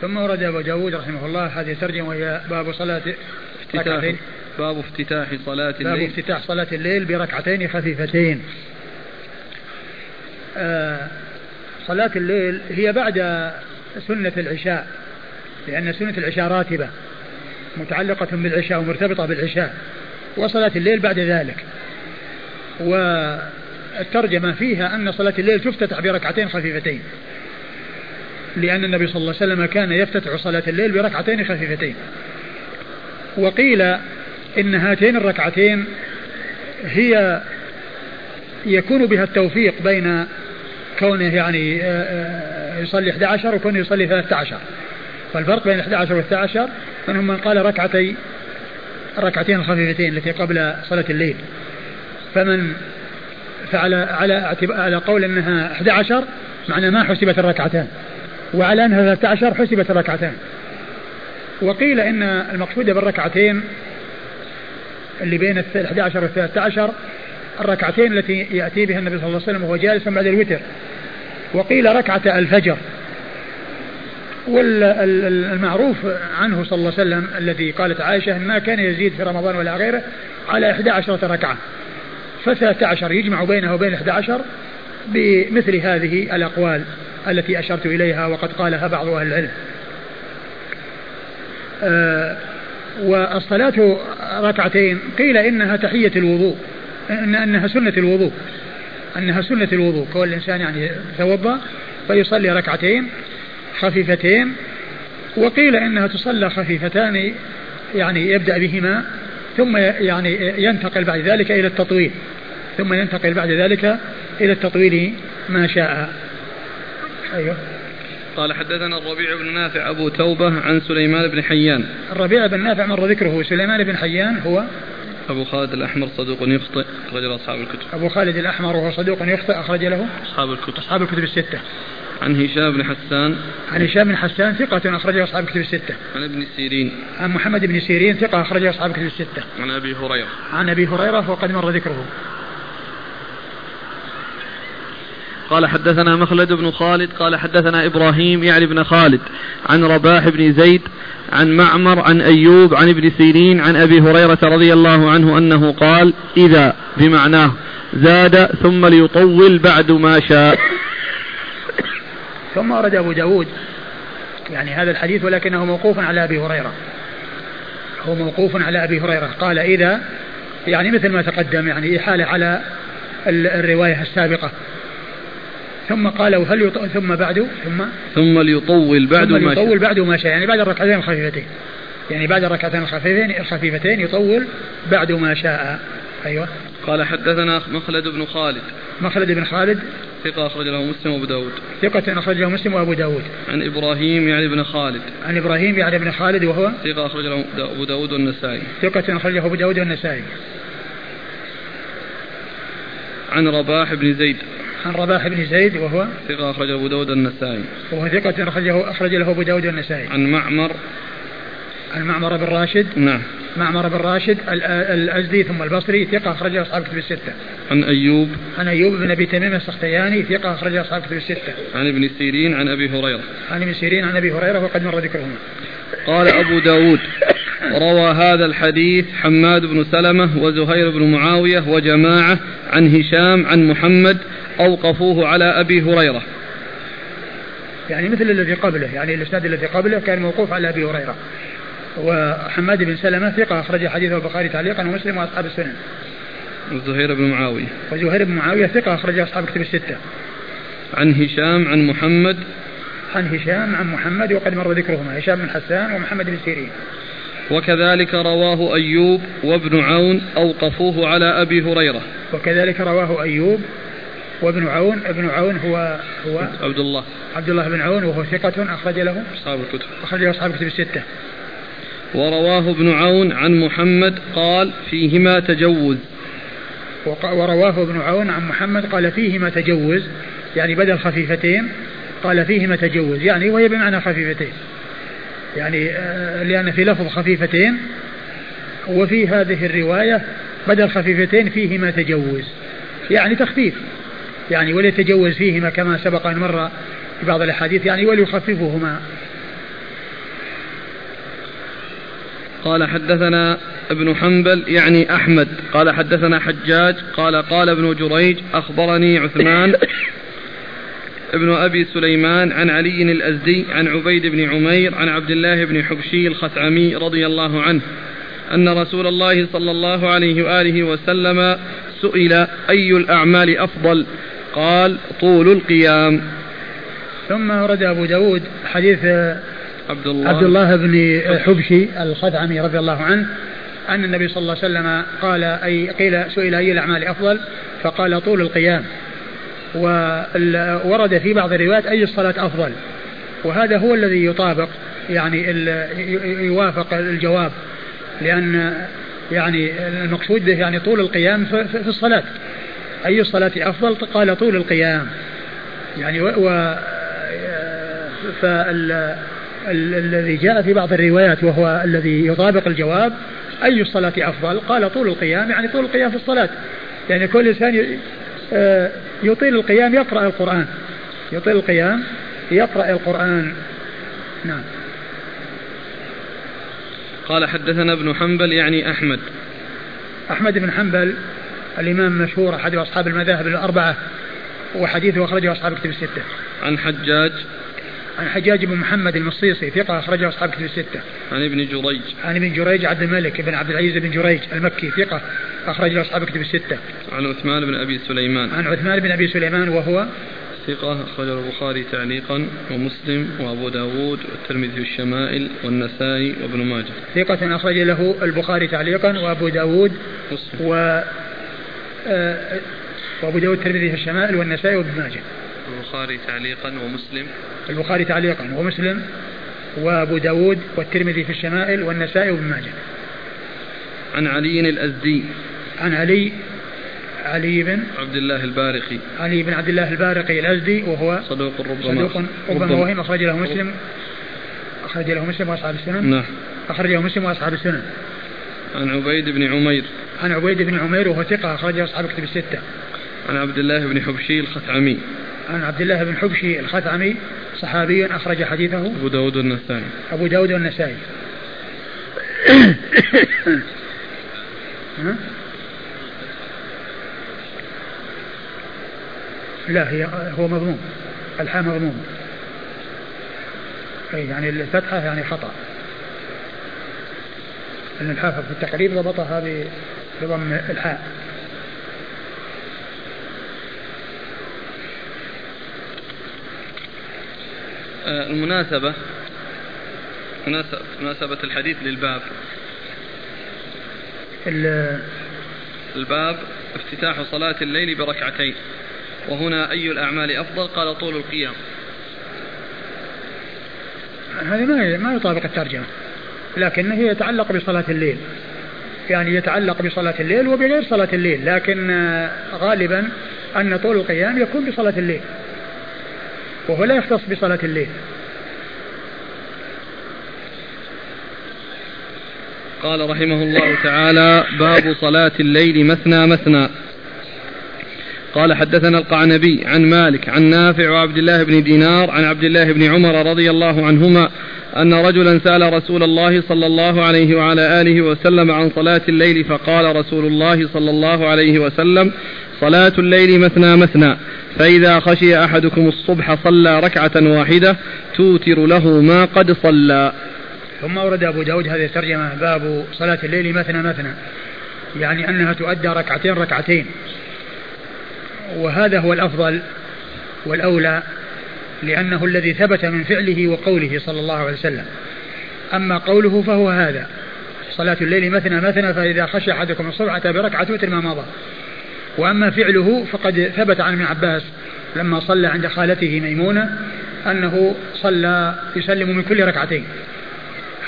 ثم ورد أبو داود رحمه الله هذه الترجمة وهي باب صلاة افتتاح باب افتتاح صلاة الليل. باب افتتاح صلاة الليل بركعتين خفيفتين. آه صلاة الليل هي بعد سنة العشاء لأن سنة العشاء راتبة متعلقة بالعشاء ومرتبطة بالعشاء وصلاة الليل بعد ذلك. والترجمة فيها أن صلاة الليل تفتتح بركعتين خفيفتين. لأن النبي صلى الله عليه وسلم كان يفتتح صلاة الليل بركعتين خفيفتين. وقيل إن هاتين الركعتين هي يكون بها التوفيق بين كونه يعني آه، آه، يصلي 11 وكونه يصلي 13 فالفرق بين 11 و 13 منهم من قال ركعتي الركعتين الخفيفتين التي قبل صلاة الليل. فمن فعلى على على قول إنها 11 معنى ما حسبت الركعتان. وعلى انها 13 حسبت الركعتان وقيل إن المقصود بالركعتين اللي بين ال 11 وال 13 الركعتين التي يأتي بها النبي صلى الله عليه وسلم وهو جالس بعد الوتر. وقيل ركعة الفجر. والمعروف عنه صلى الله عليه وسلم الذي قالت عائشة ما كان يزيد في رمضان ولا غيره على 11 ركعة. ف13 يجمع بينه وبين 11 بمثل هذه الأقوال. التي أشرت إليها وقد قالها بعض أهل العلم. آه والصلاة ركعتين قيل إنها تحية الوضوء إن أنها سنة الوضوء أنها سنة الوضوء. كون الإنسان يعني يتوضأ فيصلي ركعتين خفيفتين وقيل إنها تصلى خفيفتان يعني يبدأ بهما ثم يعني ينتقل بعد ذلك إلى التطويل ثم ينتقل بعد ذلك إلى التطويل ما شاء. أيوه قال حدثنا الربيع بن نافع أبو توبة عن سليمان بن حيان الربيع بن نافع مر ذكره سليمان بن حيان هو أبو خالد الأحمر صدوق يخطئ أخرج له أصحاب الكتب أبو خالد الأحمر وهو صدوق يخطئ أخرج له أصحاب الكتب أصحاب الكتب الستة عن هشام بن حسان عن هشام بن حسان ثقة أخرجه أصحاب الكتب الستة. عن ابن سيرين. عن محمد بن سيرين ثقة أخرجه أصحاب الكتب الستة. عن أبي هريرة. عن أبي هريرة وقد مر ذكره. قال حدثنا مخلد بن خالد قال حدثنا إبراهيم يعني بن خالد عن رباح بن زيد عن معمر عن أيوب عن ابن سيرين عن أبي هريرة رضي الله عنه أنه قال إذا بمعناه زاد ثم ليطول بعد ما شاء. ثم ورد أبو داود يعني هذا الحديث ولكنه موقوف على أبي هريرة. هو موقوف على أبي هريرة. قال إذا يعني مثل ما تقدم يعني إحالة على الرواية السابقة. ثم قال هل يط... ثم بعد ثم ثم ليطول بعد ثم ما ليطول بعد ما شاء. يعني بعد الركعتين الخفيفتين. يعني بعد الركعتين الخفيفتين الخفيفتين يطول بعد ما شاء. أيوه. قال حدثنا مخلد بن خالد. مخلد بن خالد. ثقة أخرج له مسلم وأبو داود. ثقة أخرج له مسلم وأبو داود. عن إبراهيم يعني بن خالد. عن إبراهيم يعني بن خالد وهو ثقة أخرج له أبو داود والنسائي. ثقة أخرج له أبو داود والنسائي. عن رباح بن زيد. عن رباح بن زيد وهو ثقة أخرج أبو داود النسائي وهو ثقة أخرجه أخرج له أبو داود النسائي عن معمر عن معمر بن راشد نعم معمر بن راشد الأزدي ثم البصري ثقة أخرجه أصحاب كتب الستة. عن أيوب عن أيوب بن أبي تميم السختياني ثقة أخرجه أصحاب كتب الستة. عن ابن سيرين عن أبي هريرة. عن ابن سيرين عن أبي هريرة وقد مر ذكرهما. قال أبو داود روى هذا الحديث حماد بن سلمة وزهير بن معاوية وجماعة عن هشام عن محمد أوقفوه على أبي هريرة. يعني مثل الذي قبله يعني الإسناد الذي قبله كان موقوف على أبي هريرة. وحماد بن سلمة ثقة أخرج حديثه البخاري تعليقا ومسلم وأصحاب السنن. وزهير بن معاوية. وزهير بن معاوية ثقة أخرج أصحاب كتب الستة. عن هشام عن محمد. عن هشام عن محمد وقد مر ذكرهما هشام بن حسان ومحمد بن سيرين. وكذلك رواه أيوب وابن عون أوقفوه على أبي هريرة. وكذلك رواه أيوب وابن عون ابن عون هو هو عبد الله عبد الله بن عون وهو ثقة أخرج له أصحاب الكتب. أخرج له أصحاب الكتب الستة. ورواه ابن عون عن محمد قال فيهما تجوز. ورواه ابن عون عن محمد قال فيهما تجوز يعني بدل خفيفتين قال فيهما تجوز يعني وهي بمعنى خفيفتين. يعني آه، لأن في لفظ خفيفتين وفي هذه الرواية بدل خفيفتين فيهما تجوز يعني تخفيف. يعني وليتجوز فيهما كما سبق أن مر في بعض الأحاديث يعني وليخففهما. قال حدثنا ابن حنبل يعني أحمد. قال حدثنا حجاج. قال قال ابن جريج أخبرني عثمان ابن أبي سليمان عن علي الأزدي عن عبيد بن عمير عن عبد الله بن حبشي الخثعمي رضي الله عنه أن رسول الله صلى الله عليه وآله وسلم سئل أي الأعمال أفضل؟ قال طول القيام. ثم ورد أبو داود حديث عبد الله, عبد الله بن حبشي الخثعمي رضي الله عنه أن النبي صلى الله عليه وسلم قال أي قيل سئل أي الأعمال أفضل؟ فقال طول القيام. وورد في بعض الروايات أي الصلاة أفضل. وهذا هو الذي يطابق يعني يوافق الجواب لأن يعني المقصود به يعني طول القيام في الصلاة. أي الصلاة أفضل؟ قال طول القيام. يعني و فال الذي جاء في بعض الروايات وهو الذي يطابق الجواب أي الصلاة أفضل؟ قال طول القيام. يعني طول القيام في الصلاة. يعني كل إنسان آه، يطيل القيام يقرأ القرآن. يطيل القيام يقرأ القرآن. نعم. قال حدثنا ابن حنبل يعني أحمد. أحمد بن حنبل. الإمام مشهور أحد أصحاب المذاهب الأربعة وحديثه أخرجه أصحاب كتب الستة عن حجاج عن حجاج بن محمد المصيصي ثقة أخرجه أصحاب كتب الستة. عن ابن جريج. عن ابن جريج عبد الملك بن عبد العزيز بن جريج المكي ثقة أخرجه أصحاب كتب الستة. عن عثمان بن أبي سليمان. عن عثمان بن أبي سليمان وهو ثقة أخرجه البخاري تعليقا ومسلم وأبو داود والترمذي الشمائل والنسائي وابن ماجه ثقة أخرج له البخاري تعليقا وأبو داود مسلم. و آه، وأبو داود الترمذي في الشمائل والنسائي وابن ماجه. البخاري تعليقا ومسلم. البخاري تعليقا ومسلم. وأبو داود والترمذي في الشمائل والنسائي وابن ماجه. عن علي الأزدي. عن علي علي بن عبد الله البارقي. علي بن عبد الله البارقي الأزدي وهو صدوق ربما صدوق ربما وهم أخرج له مسلم. أخرج له مسلم وأصحاب السنن. نعم. أخرج له مسلم وأصحاب السنن. عن عبيد بن عمير. عن عبيد بن عمير وهو ثقة أخرجه أصحاب كتب الستة. عن عبد الله بن حبشي الخثعمي. عن عبد الله بن حبشي الخثعمي صحابي أخرج حديثه. أبو داود والنسائي أبو داود والنسائي لا هي هو مضموم. الحاء مضموم. أي يعني الفتحة يعني خطأ. أن الحافظ في التقريب ضبطها بضم الحاء آه، المناسبة مناسبة الحديث للباب. الباب افتتاح صلاة الليل بركعتين. وهنا أي الأعمال أفضل؟ قال طول القيام. هذه ما ما يطابق الترجمة لكنه يتعلق بصلاة الليل. يعني يتعلق بصلاة الليل وبغير صلاة الليل لكن آه، غالبا أن طول القيام يكون بصلاة الليل وهو لا يختص بصلاة الليل. قال رحمه الله تعالى باب صلاة الليل مثنى مثنى. قال حدثنا القعنبي عن مالك عن نافع وعبد الله بن دينار عن عبد الله بن عمر رضي الله عنهما أن رجلا سأل رسول الله صلى الله عليه وعلى آله وسلم عن صلاة الليل فقال رسول الله صلى الله عليه وسلم صلاة الليل مثنى مثنى فإذا خشي أحدكم الصبح صلى ركعة واحدة توتر له ما قد صلى. ثم ورد أبو داود هذه الترجمة باب صلاة الليل مثنى مثنى يعني أنها تؤدى ركعتين ركعتين وهذا هو الأفضل والأولى. لأنه الذي ثبت من فعله وقوله صلى الله عليه وسلم. أما قوله فهو هذا. صلاة الليل مثنى مثنى فإذا خشى أحدكم الصبح أتى بركعة توتر ما مضى. وأما فعله فقد ثبت عن ابن عباس لما صلى عند خالته ميمونة أنه صلى يسلم من كل ركعتين.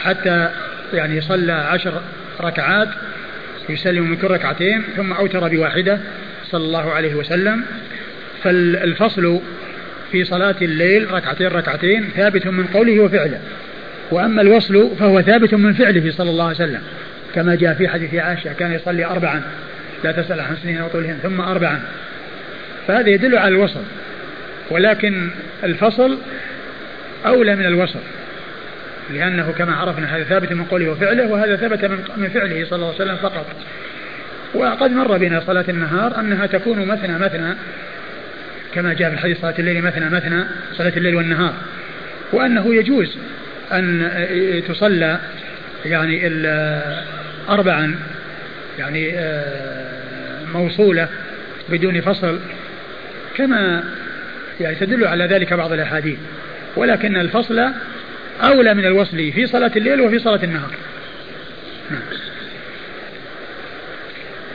حتى يعني صلى عشر ركعات يسلم من كل ركعتين ثم أوتر بواحدة صلى الله عليه وسلم. فالفصل في صلاة الليل ركعتين ركعتين ثابت من قوله وفعله. وأما الوصل فهو ثابت من فعله صلى الله عليه وسلم. كما جاء في حديث عائشة كان يصلي أربعا لا تسأل عن سنين وطولهن ثم أربعا. فهذا يدل على الوصل. ولكن الفصل أولى من الوصل. لأنه كما عرفنا هذا ثابت من قوله وفعله وهذا ثبت من فعله صلى الله عليه وسلم فقط. وقد مر بنا صلاة النهار أنها تكون مثنى مثنى كما جاء في الحديث صلاة الليل مثنى مثنى صلاة الليل والنهار. وأنه يجوز أن تصلى يعني أربعا يعني آه، موصولة بدون فصل كما يعني تدل على ذلك بعض الأحاديث. ولكن الفصل أولى من الوصل في صلاة الليل وفي صلاة النهار. نعم.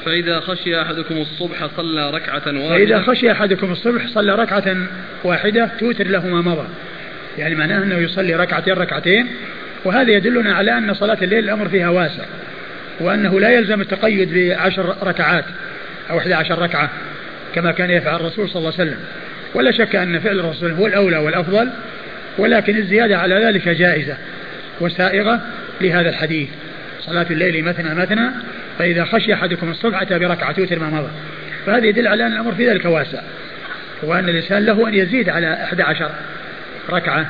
فإذا خشي أحدكم الصبح صلى ركعة واحدة. فإذا خشي أحدكم الصبح صلى ركعة واحدة توتر له ما مضى. يعني معناه أنه يصلي ركعتين ركعتين. وهذا يدلنا على أن صلاة الليل الأمر فيها واسع وأنه لا يلزم التقيد بعشر ركعات أو 11 ركعة كما كان يفعل الرسول صلى الله عليه وسلم. ولا شك أن فعل الرسول هو الأولى والأفضل ولكن الزيادة على ذلك جائزة وسائغة لهذا الحديث. صلاة الليل مثنى مثنى فإذا خشي أحدكم الصبح أتى بركعة توتر ما مضى. فهذا يدل على أن الأمر في ذلك واسع. وأن الإنسان له أن يزيد على 11 ركعة.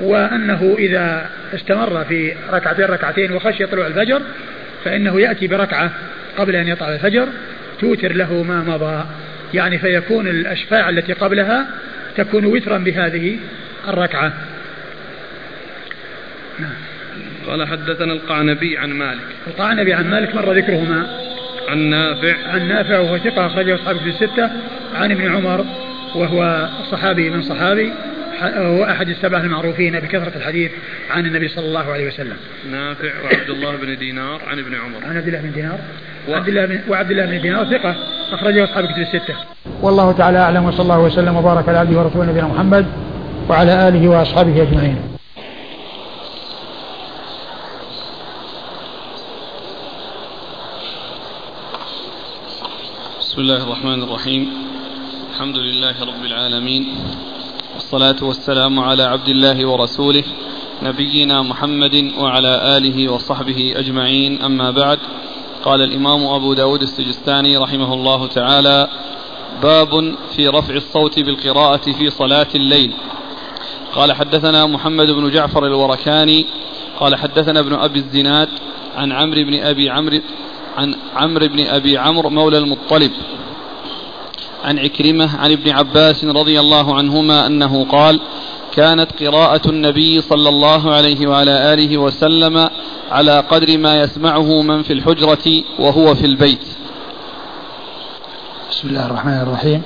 وأنه إذا استمر في ركعتين ركعتين وخشي طلوع الفجر فإنه يأتي بركعة قبل أن يطلع الفجر توتر له ما مضى. يعني فيكون الأشفاع التي قبلها تكون وترا بهذه الركعة. قال حدثنا القعنبي عن مالك. القعنبي عن مالك مر ذكرهما. عن نافع. عن نافع وهو ثقة أخرجه أصحابه في الستة. عن ابن عمر وهو صحابي من صحابي هو أحد السبعة المعروفين بكثرة الحديث عن النبي صلى الله عليه وسلم. نافع وعبد الله بن دينار عن ابن عمر. عن عبد الله بن دينار. و... عبد الله بن... وعبد الله بن دينار ثقة أخرجه أصحاب كتب الستة. والله تعالى أعلم وصلى الله وسلم وبارك على عبده ورسوله نبينا محمد وعلى آله وأصحابه أجمعين. بسم الله الرحمن الرحيم. الحمد لله رب العالمين. والصلاة والسلام على عبد الله ورسوله نبينا محمد وعلى آله وصحبه أجمعين. أما بعد قال الإمام أبو داود السجستاني رحمه الله تعالى باب في رفع الصوت بالقراءة في صلاة الليل. قال حدثنا محمد بن جعفر الوركاني قال حدثنا ابن أبي الزناد عن عمرو بن أبي عمرو عن عمرو بن أبي عمرو مولى المطلب عن عكرمة عن ابن عباس رضي الله عنهما أنه قال كانت قراءة النبي صلى الله عليه وعلى آله وسلم على قدر ما يسمعه من في الحجرة وهو في البيت. بسم الله الرحمن الرحيم.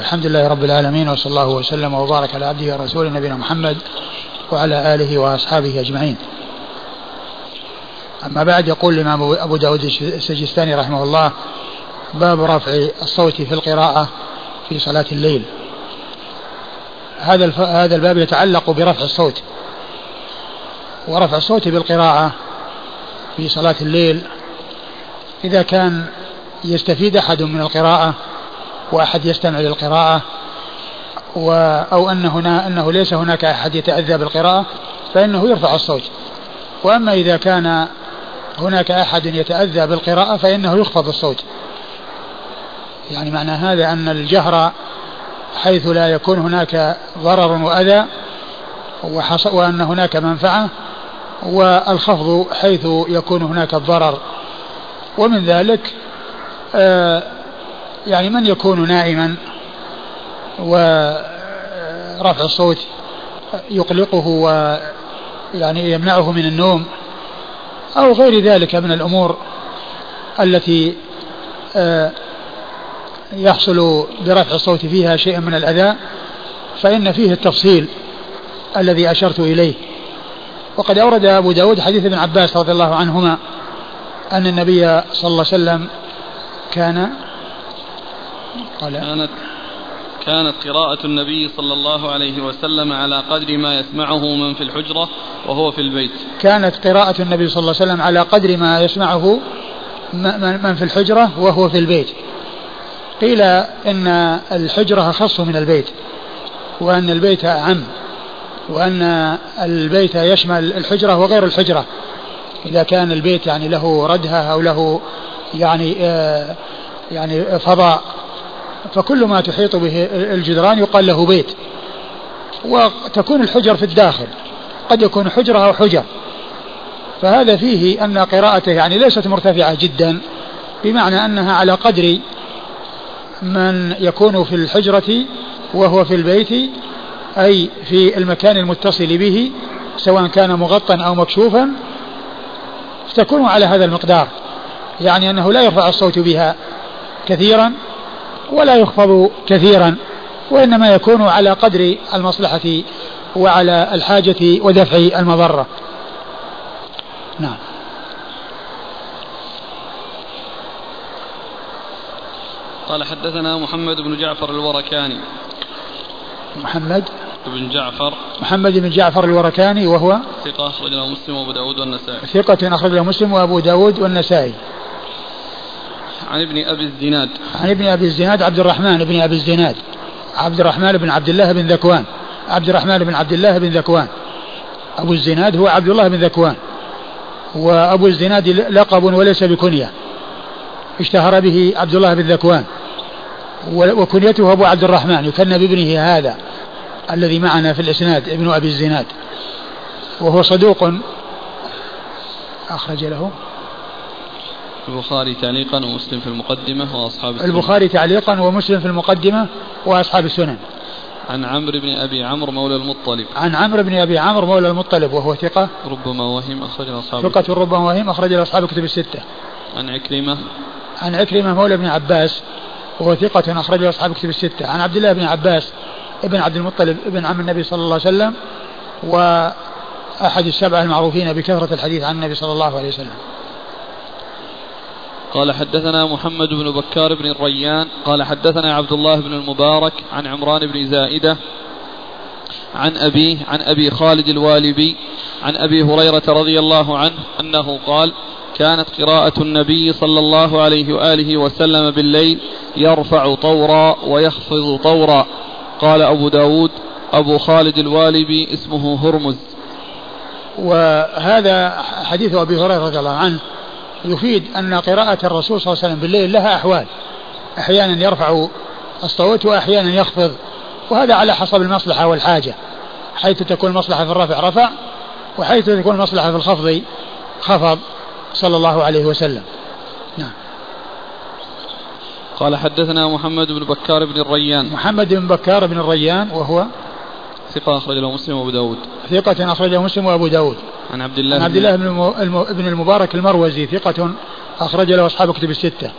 الحمد لله رب العالمين وصلى الله وسلم وبارك على عبده ورسوله نبينا محمد وعلى آله وأصحابه أجمعين. أما بعد يقول الإمام أبو داود السجستاني رحمه الله باب رفع الصوت في القراءة في صلاة الليل. هذا هذا الباب يتعلق برفع الصوت. ورفع الصوت بالقراءة في صلاة الليل إذا كان يستفيد أحد من القراءة وأحد يستمع للقراءة و أو أن هنا أنه ليس هناك أحد يتأذى بالقراءة فإنه يرفع الصوت. وأما إذا كان هناك أحد يتأذى بالقراءة فإنه يخفض الصوت. يعني معنى هذا أن الجهر حيث لا يكون هناك ضرر وأذى وأن هناك منفعة والخفض حيث يكون هناك الضرر. ومن ذلك آه، يعني من يكون نائما ورفع الصوت يقلقه ويعني يمنعه من النوم أو غير ذلك من الأمور التي آه، يحصل برفع الصوت فيها شيء من الأذى فإن فيه التفصيل الذي أشرت إليه. وقد أورد أبو داود حديث ابن عباس رضي الله عنهما أن النبي صلى الله عليه وسلم كان قال كانت كانت قراءة النبي صلى الله عليه وسلم على قدر ما يسمعه من في الحجرة وهو في البيت. كانت قراءة النبي صلى الله عليه وسلم على قدر ما يسمعه من في الحجرة وهو في البيت. قيل إن الحجرة أخص من البيت وأن البيت أعم وأن البيت يشمل الحجرة وغير الحجرة. إذا كان البيت يعني له ردهة أو له يعني آه يعني فضاء فكل ما تحيط به الجدران يقال له بيت. وتكون الحجر في الداخل. قد يكون حجرة أو حجر. فهذا فيه أن قراءته يعني ليست مرتفعة جدا بمعنى أنها على قدر من يكون في الحجرة وهو في البيت أي في المكان المتصل به سواء كان مغطى أو مكشوفا. تكون على هذا المقدار يعني أنه لا يرفع الصوت بها كثيرا ولا يخفض كثيرا وإنما يكون على قدر المصلحة وعلى الحاجة ودفع المضرة. نعم. قال حدثنا محمد بن جعفر الوركاني. محمد بن جعفر. محمد بن جعفر الوركاني وهو ثقة أخرج له مسلم وأبو داود والنسائي. ثقة أخرج له مسلم وأبو داود والنسائي. عن ابن أبي الزناد. عن ابن أبي الزناد عبد الرحمن بن أبي الزناد. عبد الرحمن بن عبد الله بن ذكوان. عبد الرحمن بن عبد الله بن ذكوان. أبو الزناد هو عبد الله بن ذكوان. وأبو الزناد لقب وليس بكنية. اشتهر به عبد الله بن ذكوان. وكنيته أبو عبد الرحمن يكنى بابنه هذا الذي معنا في الإسناد ابن أبي الزناد. وهو صدوق. أخرج له. البخاري تعليقا ومسلم في المقدمة وأصحاب السنن. البخاري تعليقا ومسلم في المقدمة وأصحاب السنن. عن عمرو بن أبي عمرو مولى المطلب. عن عمرو بن أبي عمرو مولى المطلب وهو ثقة. ربما وهم أخرج أصحاب ثقة ربما وهم أخرج أصحاب الكتب الستة. عن عكرمة. عن عكرمة مولى ابن عباس وهو ثقة أخرج أصحاب الكتب الستة. عن عبد الله بن عباس ابن عبد المطلب ابن عم النبي صلى الله عليه وسلم وأحد السبعة المعروفين بكثرة الحديث عن النبي صلى الله عليه وسلم. قال حدثنا محمد بن بكار بن الريان قال حدثنا عبد الله بن المبارك عن عمران بن زائدة عن أبيه عن أبي خالد الوالبي عن أبي هريرة رضي الله عنه أنه قال كانت قراءة النبي صلى الله عليه وآله وسلم بالليل يرفع طورا ويخفض طورا قال أبو داود أبو خالد الوالبي اسمه هرمز وهذا حديث أبي هريرة رضي الله عنه يفيد أن قراءة الرسول صلى الله عليه وسلم بالليل لها أحوال. أحيانا يرفع الصوت وأحيانا يخفض وهذا على حسب المصلحة والحاجة. حيث تكون المصلحة في الرفع رفع وحيث تكون المصلحة في الخفض خفض صلى الله عليه وسلم. نعم. قال حدثنا محمد بن بكار بن الريان. محمد بن بكار بن الريان وهو ثقة أخرج له مسلم وأبو داود. ثقة أخرجه مسلم وأبو داود. عن عبد الله عن عبد الله بن المبارك المروزي ثقة أخرج له أصحاب كتب الستة.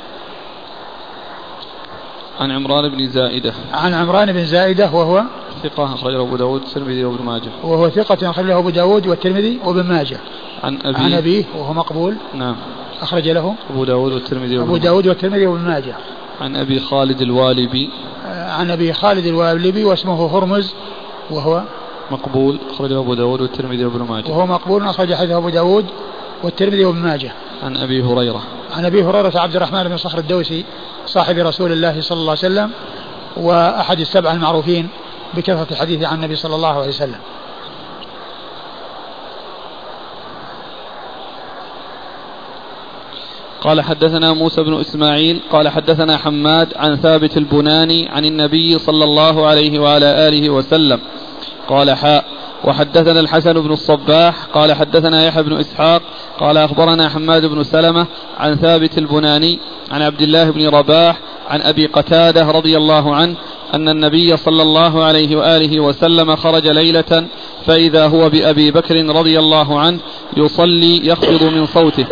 عن عمران بن زائدة. عن عمران بن زائدة وهو ثقة أخرجه أبو داود والترمذي وابن ماجه. وهو ثقة أخرجه أبو داود والترمذي وابن ماجه. عن أبيه. عن أبيه وهو مقبول. نعم. أخرج له أبو داود والترمذي أبو داود والترمذي وابن ماجه. عن أبي خالد الوالبي. عن أبي خالد الوالبي واسمه هرمز. وهو مقبول أخرجه أبو داود والترمذي وابن ماجه. وهو مقبول أخرج حديث أبو داود والترمذي وابن ماجه. عن أبي هريرة. عن أبي هريرة عبد الرحمن بن صخر الدوسي صاحب رسول الله صلى الله عليه وسلم وأحد السبع المعروفين بكثرة الحديث عن النبي صلى الله عليه وسلم. قال حدثنا موسى بن إسماعيل قال حدثنا حماد عن ثابت البناني عن النبي صلى الله عليه وعلى آله وسلم قال حاء وحدثنا الحسن بن الصباح قال حدثنا يحيى بن إسحاق قال أخبرنا حماد بن سلمة عن ثابت البناني عن عبد الله بن رباح عن أبي قتادة رضي الله عنه أن النبي صلى الله عليه وآله وسلم خرج ليلة فإذا هو بأبي بكر رضي الله عنه يصلي يخفض من صوته.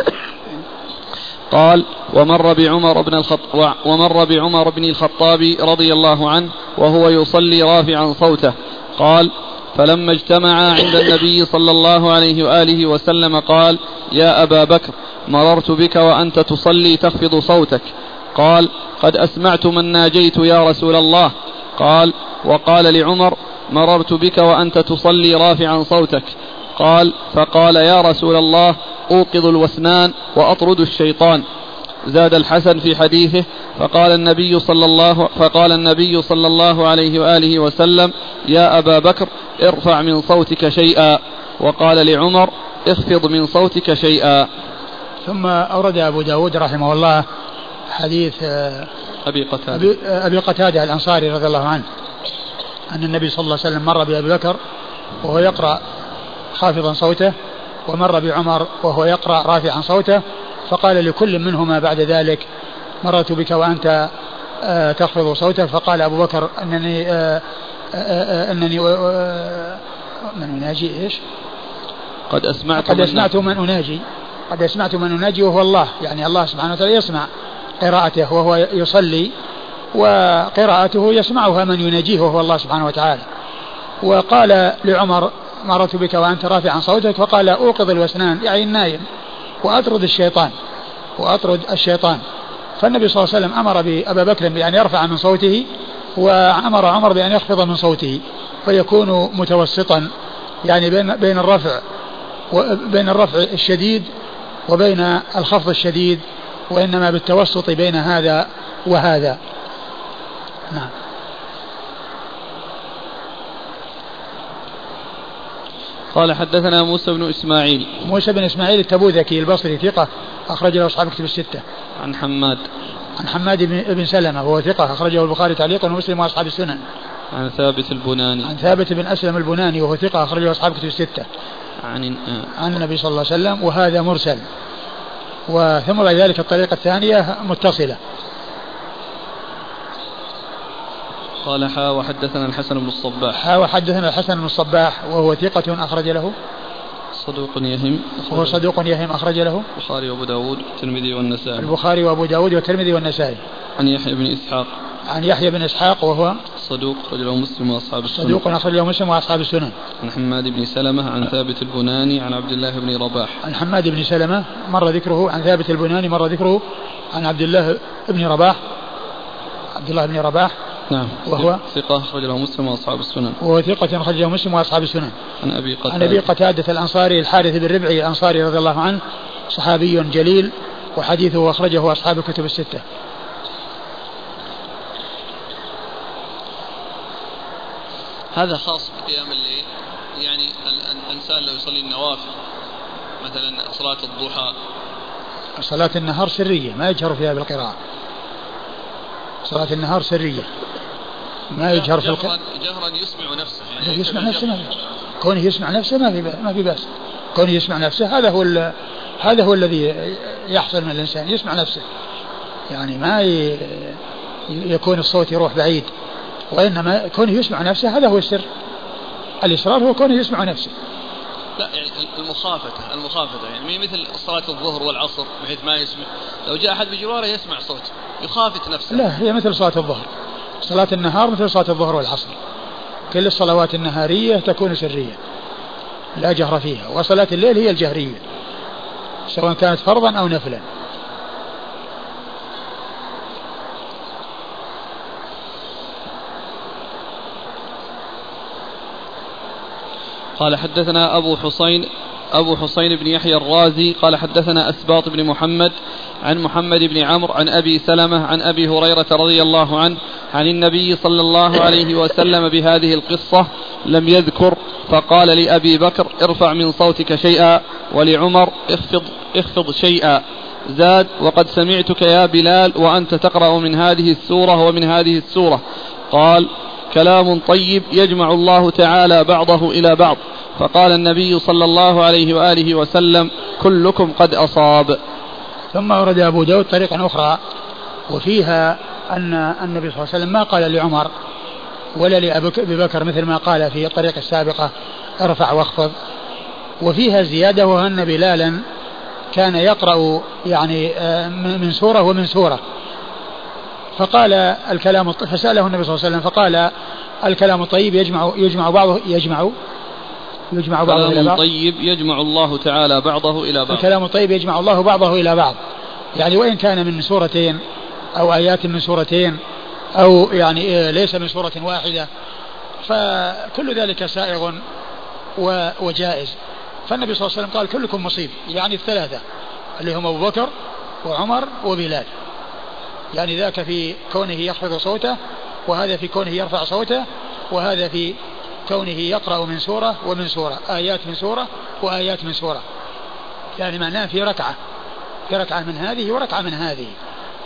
قال ومر بعمر بن الخطاب ومر بعمر بن الخطاب رضي الله عنه وهو يصلي رافعا صوته. قال فلما اجتمعا عند النبي صلى الله عليه وآله وسلم قال يا أبا بكر مررت بك وأنت تصلي تخفض صوتك. قال قد أسمعت من ناجيت يا رسول الله. قال وقال لعمر مررت بك وأنت تصلي رافعا صوتك. قال فقال يا رسول الله أوقظ الوسنان وأطرد الشيطان. زاد الحسن في حديثه فقال النبي صلى الله فقال النبي صلى الله عليه وآله وسلم يا أبا بكر ارفع من صوتك شيئا. وقال لعمر اخفض من صوتك شيئا. ثم أورد أبو داود رحمه الله حديث آه، أبي قتادة. أبي, أبي قتادة الأنصاري رضي الله عنه أن النبي صلى الله عليه وسلم مر بأبي بكر وهو يقرأ خافضا صوته ومر بعمر وهو يقرأ رافعا صوته فقال لكل منهما بعد ذلك مررت بك وأنت آه، تخفض صوتك فقال أبو بكر أنني آه، آه، أنني من أناجي؟ إيش؟ قد أسمعت قد أسمعت من أناجي. قد أسمعت من أناجي وهو الله يعني الله سبحانه وتعالى يسمع قراءته وهو يصلي وقراءته يسمعها من يناجيه وهو الله سبحانه وتعالى. وقال لعمر مررت بك وأنت رافعا صوتك فقال أوقظ الوسنان يعني النايم وأطرد الشيطان وأطرد الشيطان. فالنبي صلى الله عليه وسلم أمر بأبا بكر بأن يرفع من صوته وأمر عمر بأن يخفض من صوته فيكون متوسطا يعني بين بين الرفع بين الرفع الشديد وبين الخفض الشديد وإنما بالتوسط بين هذا وهذا. نعم. قال حدثنا موسى بن إسماعيل موسى بن إسماعيل التبوذكي البصري ثقة أخرج له أصحاب كتب الستة. عن حماد عن حماد بن سلمة وهو ثقة أخرجه البخاري تعليقا ومسلم وأصحاب السنن. عن ثابت البناني عن ثابت بن أسلم البناني وهو ثقة أخرجه أصحاب كتب الستة. عن عن النبي صلى الله عليه وسلم وهذا مرسل. وثم بعد ذلك الطريقة الثانية متصلة. قال حا وحدثنا الحسن بن الصباح. حا وحدثنا الحسن بن الصباح وهو ثقة أخرج له. صدوق يهم. وهو صدوق يهم أخرج له. البخاري وأبو داود والترمذي والنسائي. البخاري وأبو داود والترمذي والنسائي. عن يحيى بن إسحاق. عن يحيى بن إسحاق وهو صدوق رجله مسلم وأصحاب السنن صدوق أخرجه مسلم وأصحاب السنن عن حماد بن سلمة عن ثابت البناني عن عبد الله بن رباح. عن حماد بن سلمة مر ذكره عن ثابت البناني مر ذكره عن عبد الله بن رباح. عبد الله بن رباح. نعم. وهو؟ ثقة أخرج له مسلم وأصحاب السنن. وهو ثقة أخرج له مسلم وأصحاب السنن. عن أبي قتادة. عن أبي قتادة الأنصاري الحارث بن ربعي الأنصاري رضي الله عنه صحابي جليل وحديثه أخرجه أصحاب الكتب الستة. هذا خاص بقيام الليل يعني الإنسان لو يصلي النوافل مثلا صلاة الضحى. صلاة النهار سرية ما يجهر فيها بالقراءة. صلاة النهار سرية. ما يجهر في القراءة جهرا يسمع نفسه. يعني يسمع نفسه ما في كونه يسمع نفسه ما في ما في بأس. كونه يسمع نفسه هذا هو هذا هو الذي يحصل من الإنسان. يسمع نفسه. يعني ما يكون الصوت يروح بعيد. وإنما كونه يسمع نفسه هذا هو السر. الإصرار هو كونه يسمع نفسه. لا يعني المخافة المخافة يعني مثل صلاة الظهر والعصر بحيث ما يسمع. لو جاء أحد بجواره يسمع صوت يخافت نفسه. لا هي مثل صلاة الظهر. صلاة النهار مثل صلاة الظهر والعصر. كل الصلوات النهارية تكون سرية. لا جهر فيها. وصلاة الليل هي الجهرية. سواء كانت فرضا أو نفلا. قال حدثنا أبو حسين أبو حسين بن يحيى الرازي قال حدثنا أسباط بن محمد عن محمد بن عمرو عن أبي سلمة عن أبي هريرة رضي الله عنه عن النبي صلى الله عليه وسلم بهذه القصة لم يذكر فقال لأبي بكر ارفع من صوتك شيئا ولعمر اخفض, اخفض شيئا. زاد وقد سمعتك يا بلال وأنت تقرأ من هذه السورة ومن هذه السورة. قال كلام طيب يجمع الله تعالى بعضه إلى بعض. فقال النبي صلى الله عليه وآله وسلم كلكم قد أصاب. ثم ورد أبو داود طريقا أخرى وفيها أن النبي صلى الله عليه وسلم ما قال لعمر ولا لأبي بكر مثل ما قال في الطريقة السابقة ارفع واخفض. وفيها زيادة وأن بلالا كان يقرأ يعني آه، من سورة ومن سورة. فقال الكلام فسأله النبي صلى الله عليه وسلم فقال الكلام الطيب يجمع يجمع بعضه يجمع يجمع بعضه إلى بعض. طيب يجمع الله تعالى بعضه إلى بعض. الكلام الطيب يجمع الله بعضه إلى بعض. يعني وإن كان من سورتين أو آيات من سورتين أو يعني إيه، ليس من سورة واحدة. فكل ذلك سائغ وجائز. فالنبي صلى الله عليه وسلم قال كلكم مصيب يعني الثلاثة اللي هم أبو بكر وعمر وبلال. يعني ذاك في كونه يخفض صوته وهذا في كونه يرفع صوته وهذا في كونه يقرأ من سورة ومن سورة. آيات من سورة وآيات من سورة. يعني معناه في ركعة في ركعة من هذه وركعة من هذه.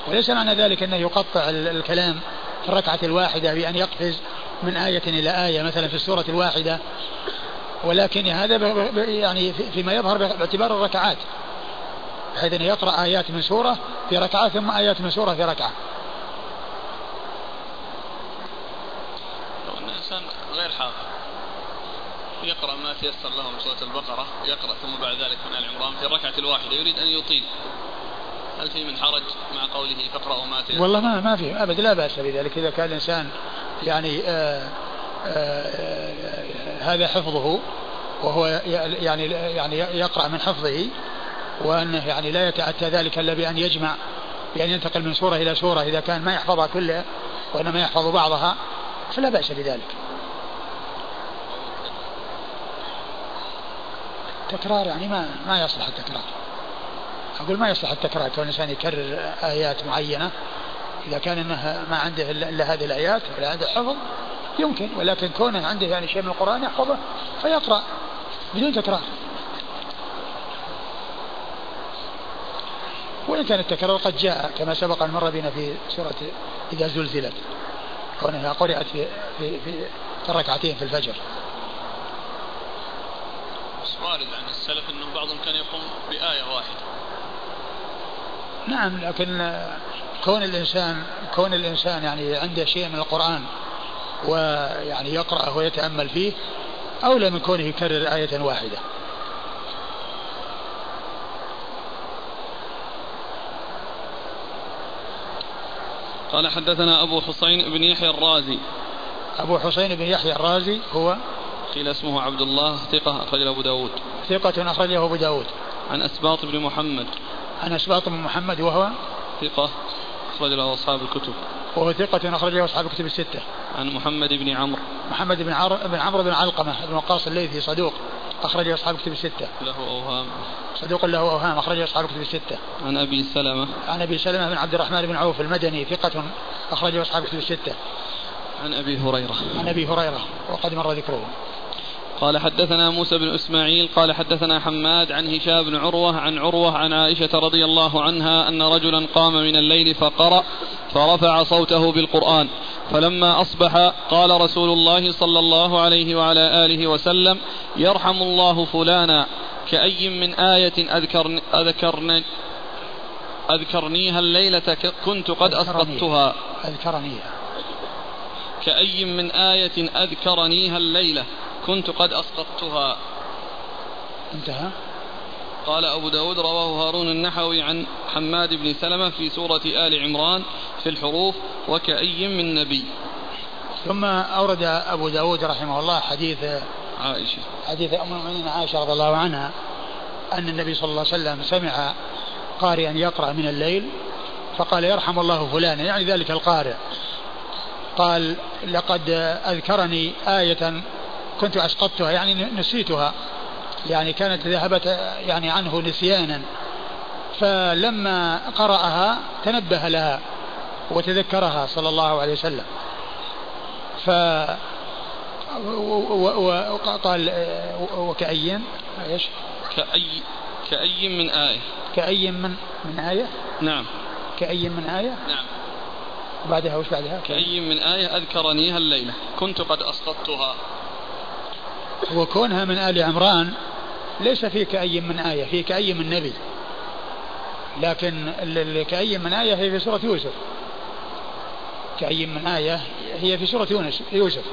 وليس معنى ذلك أنه يقطع الكلام في الركعة الواحدة بأن يقفز من آية إلى آية مثلا في السورة الواحدة. ولكن هذا يعني فيما يظهر باعتبار الركعات بحيث أنه يقرأ آيات من سورة في ركعة ثم آيات من سورة في ركعة. الإنسان غير حافظ يقرأ ما تيسر له من سورة البقرة يقرأ ثم بعد ذلك من آل عمران في الركعة الواحدة يريد أن يطيل. هل في من حرج مع قوله فاقرأوا ما تيسر والله ما ما في أبد لا بأس بذلك إذا كان الإنسان يعني آآ آآ هذا حفظه وهو يعني يعني يقرأ من حفظه وأنه يعني لا يتأتى ذلك إلا بأن يجمع بأن ينتقل من سورة إلى سورة إذا كان ما يحفظها كلها وإنما يحفظ بعضها فلا بأس بذلك. تكرار يعني ما ما يصلح التكرار. أقول ما يصلح التكرار كون الإنسان يكرر آيات معينة. إذا كان أنه ما عنده إلا هذه الآيات ولا عنده حفظ يمكن. ولكن كونه عنده يعني شيء من القرآن يحفظه فيقرأ بدون تكرار. وإن كان التكرار قد جاء كما سبق أن مر بنا في سورة إذا زلزلت كونها قرأت في, في, في الركعتين في الفجر. وارد عن السلف أنه بعضهم كان يقوم بآية واحدة. نعم لكن كون الإنسان كون الإنسان يعني عنده شيء من القرآن ويعني يقرأه ويتأمل فيه أولى من كونه يكرر آية واحدة. قال حدثنا أبو حسين بن يحيى الرازي. أبو حسين بن يحيى الرازي هو؟ قيل اسمه عبد الله ثقة أخرجه أبو داود. ثقة أخرجه أبو داود. عن أسباط بن محمد. عن أسباط بن محمد وهو؟ ثقة أخرج له أصحاب الكتب. وهو ثقة أخرج له أصحاب الكتب الستة. عن محمد بن عمرو. محمد بن عمرو بن عمرو بن علقمة بن وقاص الليثي صدوق أخرج أصحاب الكتب الستة. له أوهام. صدوق له أوهام أخرج أصحاب الكتب الستة. عن أبي سلمة. عن أبي سلمة بن عبد الرحمن بن عوف المدني ثقة أخرج أصحاب الكتب الستة. عن أبي هريرة. عن أبي هريرة وقد مر ذكره. قال حدثنا موسى بن إسماعيل قال حدثنا حماد عن هشام بن عروة عن عروة عن عائشة رضي الله عنها أن رجلا قام من الليل فقرأ فرفع صوته بالقرآن. فلما أصبح قال رسول الله صلى الله عليه وعلى آله وسلم يرحم الله فلانا كأي من آية أذكرني أذكرني أذكرنيها الليلة كنت قد أسقطتها. أذكرنيها. كأي من آية أذكرنيها الليلة. كنت قد أسقطتها. انتهى. قال أبو داود رواه هارون النحوي عن حماد بن سلمة في سورة آل عمران في الحروف وكأي من نبي. ثم أورد أبو داود رحمه الله حديث عائشة. حديث أم المؤمنين عائشة رضي الله عنها أن النبي صلى الله عليه وسلم سمع قارئا يقرأ من الليل فقال يرحم الله فلانا يعني ذلك القارئ. قال لقد أذكرني آية كنت أسقطتها يعني نسيتها. يعني كانت ذهبت يعني عنه نسيانا. فلما قرأها تنبه لها وتذكرها صلى الله عليه وسلم. ف وقال وكأي إيش؟ كأي كأي من آية؟ كأي من من آية؟ نعم. كأي من آية؟ نعم. بعدها وش بعدها؟ كأي من آية أذكرنيها الليلة. كنت قد أسقطتها. وكونها من آل عمران ليس في كأي من آية في كأي من نبي. لكن كأي من آية هي في سورة يوسف. كأي من آية هي في سورة يونس يوسف.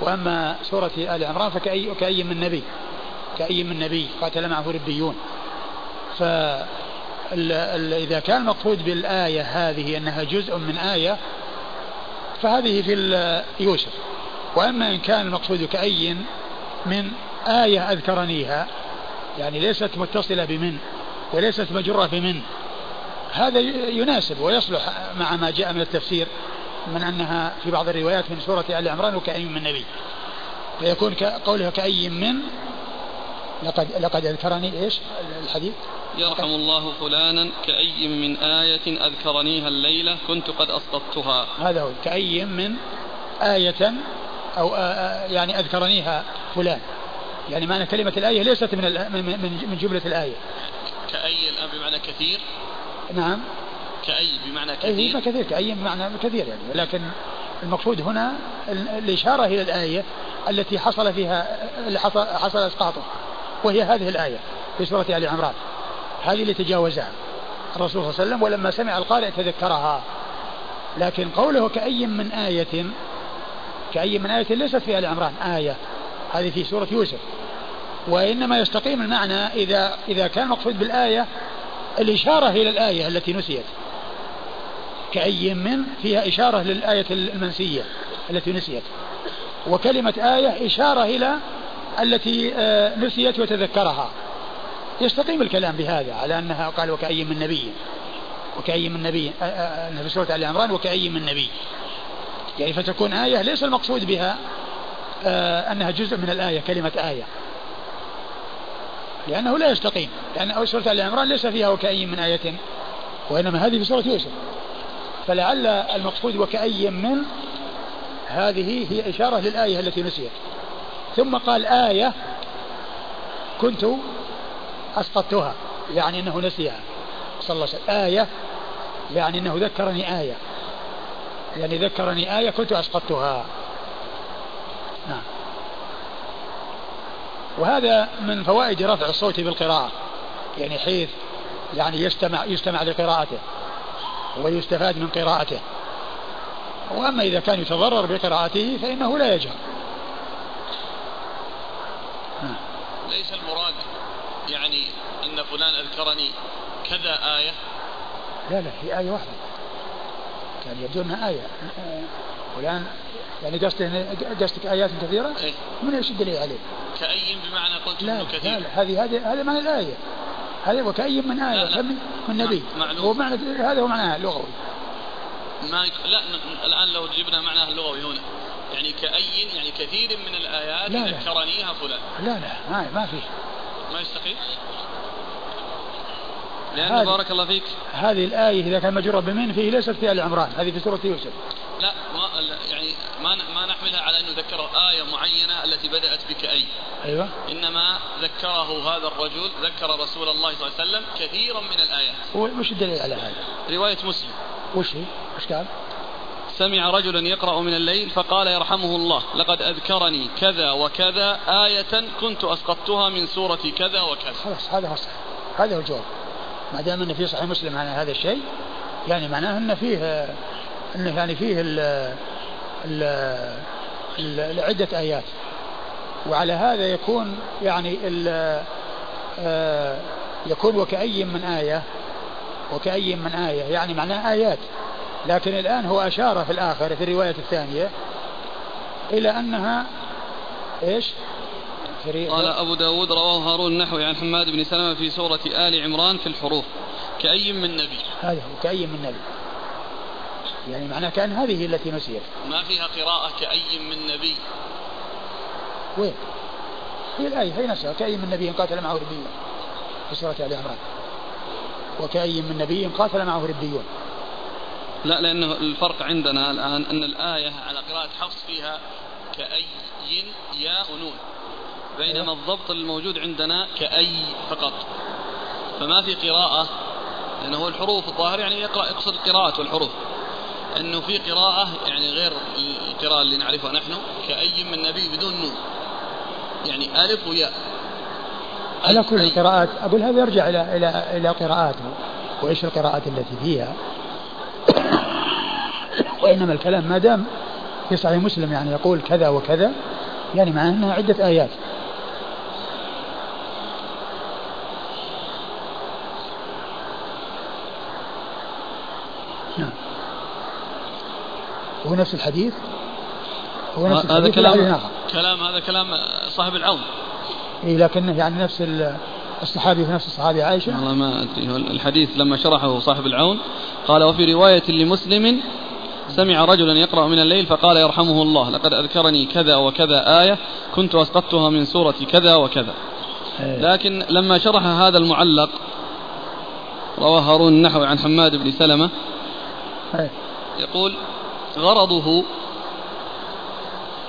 وأما سورة آل عمران فكأي كأي من نبي. كأي من نبي قاتل معه ربيون. ف إذا كان المقصود بالآية هذه أنها جزء من آية فهذه في يوسف. وأما إن كان المقصود كأي من آية أذكرنيها. يعني ليست متصلة بمن وليست مجرة بمن. هذا يناسب ويصلح مع ما جاء من التفسير من أنها في بعض الروايات من سورة آل عمران وكأي من نبي. فيكون قولها كأي من لقد لقد أذكرني إيش؟ الحديث. يرحم الله فلانا كأي من آية أذكرنيها الليلة كنت قد أسقطتها. هذا هو كأي من آية أو يعني أذكرنيها فلان. يعني معنى كلمة الآية ليست من من من جملة الآية. كأي الآن بمعنى كثير؟ نعم. كأي بمعنى أي كثير؟ كثير كأي بمعنى كثير يعني. لكن المقصود هنا الإشارة إلى الآية التي حصل فيها حصل إسقاطه وهي هذه الآية في سورة آل عمران. هذه اللي تجاوزها الرسول صلى الله عليه وسلم ولما سمع القارئ تذكرها. لكن قوله كأي من آية كأي من آية ليست في آل عمران آية. هذه في سورة يوسف. وإنما يستقيم المعنى إذا إذا كان مقصود بالآية الإشارة إلى الآية التي نسيت. كأي من فيها إشارة للآية المنسية التي نسيت. وكلمة آية إشارة إلى التي آه، نسيت وتذكرها. يستقيم الكلام بهذا على أنها قال وكأي من نبي. وكأي من نبي آه، آه، في سورة آل عمران وكأي من نبي. يعني فتكون آية ليس المقصود بها. أنها جزء من الآية كلمة آية. لأنه لا يستقيم. لأن سورة آل عمران ليس فيها وكأي من آية وإنما هذه في سورة يوسف. فلعل المقصود وكأي من هذه هي إشارة للآية التي نسيت. ثم قال آية كنت أسقطتها يعني أنه نسيها. صلى الله عليه وسلم. آية يعني أنه ذكرني آية. يعني ذكرني آية كنت أسقطتها. نعم. وهذا من فوائد رفع الصوت بالقراءة. يعني حيث يعني يستمع يستمع لقراءته ويستفاد من قراءته. وأما إذا كان يتضرر بقراءته فإنه لا يجهر. ليس المراد يعني أن فلان أذكرني كذا آية؟ لا لا هي آية واحدة. كان يبدو أنها آية. فلان يعني قصدك قصدك آيات كثيرة؟ إيه؟ من إيش الدليل عليه؟ كأي بمعنى قلت لا كثير. لا هذه هذه هذا معنى الآية. هذا وكأي من آية لا لا. من, نبي. هو معنى هذا هو معناها اللغوي. ما يك... لا الآن لو جبنا معناها اللغوي هنا. يعني كأي يعني كثير من الآيات لا ذكرنيها فلان. لا لا ما ما في. ما يستقيم؟ لأن بارك الله فيك. هذه الآية إذا كان مجرى بمن فيه ليست في آل عمران هذه في سورة يوسف. لا ما يعني ما ما نحملها على أنه ذكر آية معينة التي بدأت بكأي أيوة. إنما ذكره هذا الرجل ذكر رسول الله صلى الله عليه وسلم كثيرا من الآيات. وش الدليل على هذا؟ رواية مسلم. وش هي؟ وش قال؟ سمع رجلا يقرأ من الليل فقال يرحمه الله لقد أذكرني كذا وكذا آية كنت أسقطتها من سورة كذا وكذا. خلاص هذا هو هذا هو الجواب. ما دام أن في صحيح مسلم عن هذا الشيء يعني معناه أن فيه أنه يعني فيه ال ال ال عدة آيات. وعلى هذا يكون يعني ال آه، يكون وكأي من آية وكأي من آية. يعني معناه آيات. لكن الآن هو أشار في الآخر في الرواية الثانية إلى أنها إيش؟ قال أبو داود رواه هارون النحوي عن حماد بن سلمة في سورة آل عمران في الحروف. كأي من نبي. هذا هو كأي من نبي. يعني معناه كأن هذه التي نسيت. ما فيها قراءة كأي من نبي. وين؟ هي الآية هي نفسها. كأي من نبي قاتل معه ربيون في سورة آل عمران. وكأي من نبي قاتل معه ربيون لا لأنه الفرق عندنا الآن أن الآية على قراءة حفص فيها كأي ياء ونون. بينما أيوة. الضبط الموجود عندنا كأي فقط. فما في قراءة لأنه هو الحروف الظاهر يعني يقرأ يقصد القراءة والحروف. أنه في قراءة يعني غير القراءة اللي نعرفها نحن كأي من نبي بدون نون. يعني ألف وياء. على كل القراءات أقول هذا يرجع إلى إلى إلى قراءاته. وإيش القراءات التي فيها؟ وإنما الكلام ما دام في صحيح مسلم يعني يقول كذا وكذا يعني معناه أنها عدة آيات. نعم. هو نفس الحديث؟ هو نفس هذا كلام كلام هذا كلام صاحب العون إي لكنه يعني نفس الصحابي في نفس الصحابي عائشة. والله ما أدري. الحديث لما شرحه صاحب العون قال وفي رواية لمسلم سمع رجلا يقرأ من الليل فقال يرحمه الله لقد أذكرني كذا وكذا آية كنت أسقطتها من سورة كذا وكذا. لكن لما شرح هذا المعلق رواه هارون النحوي عن حماد بن سلمة. يقول غرضه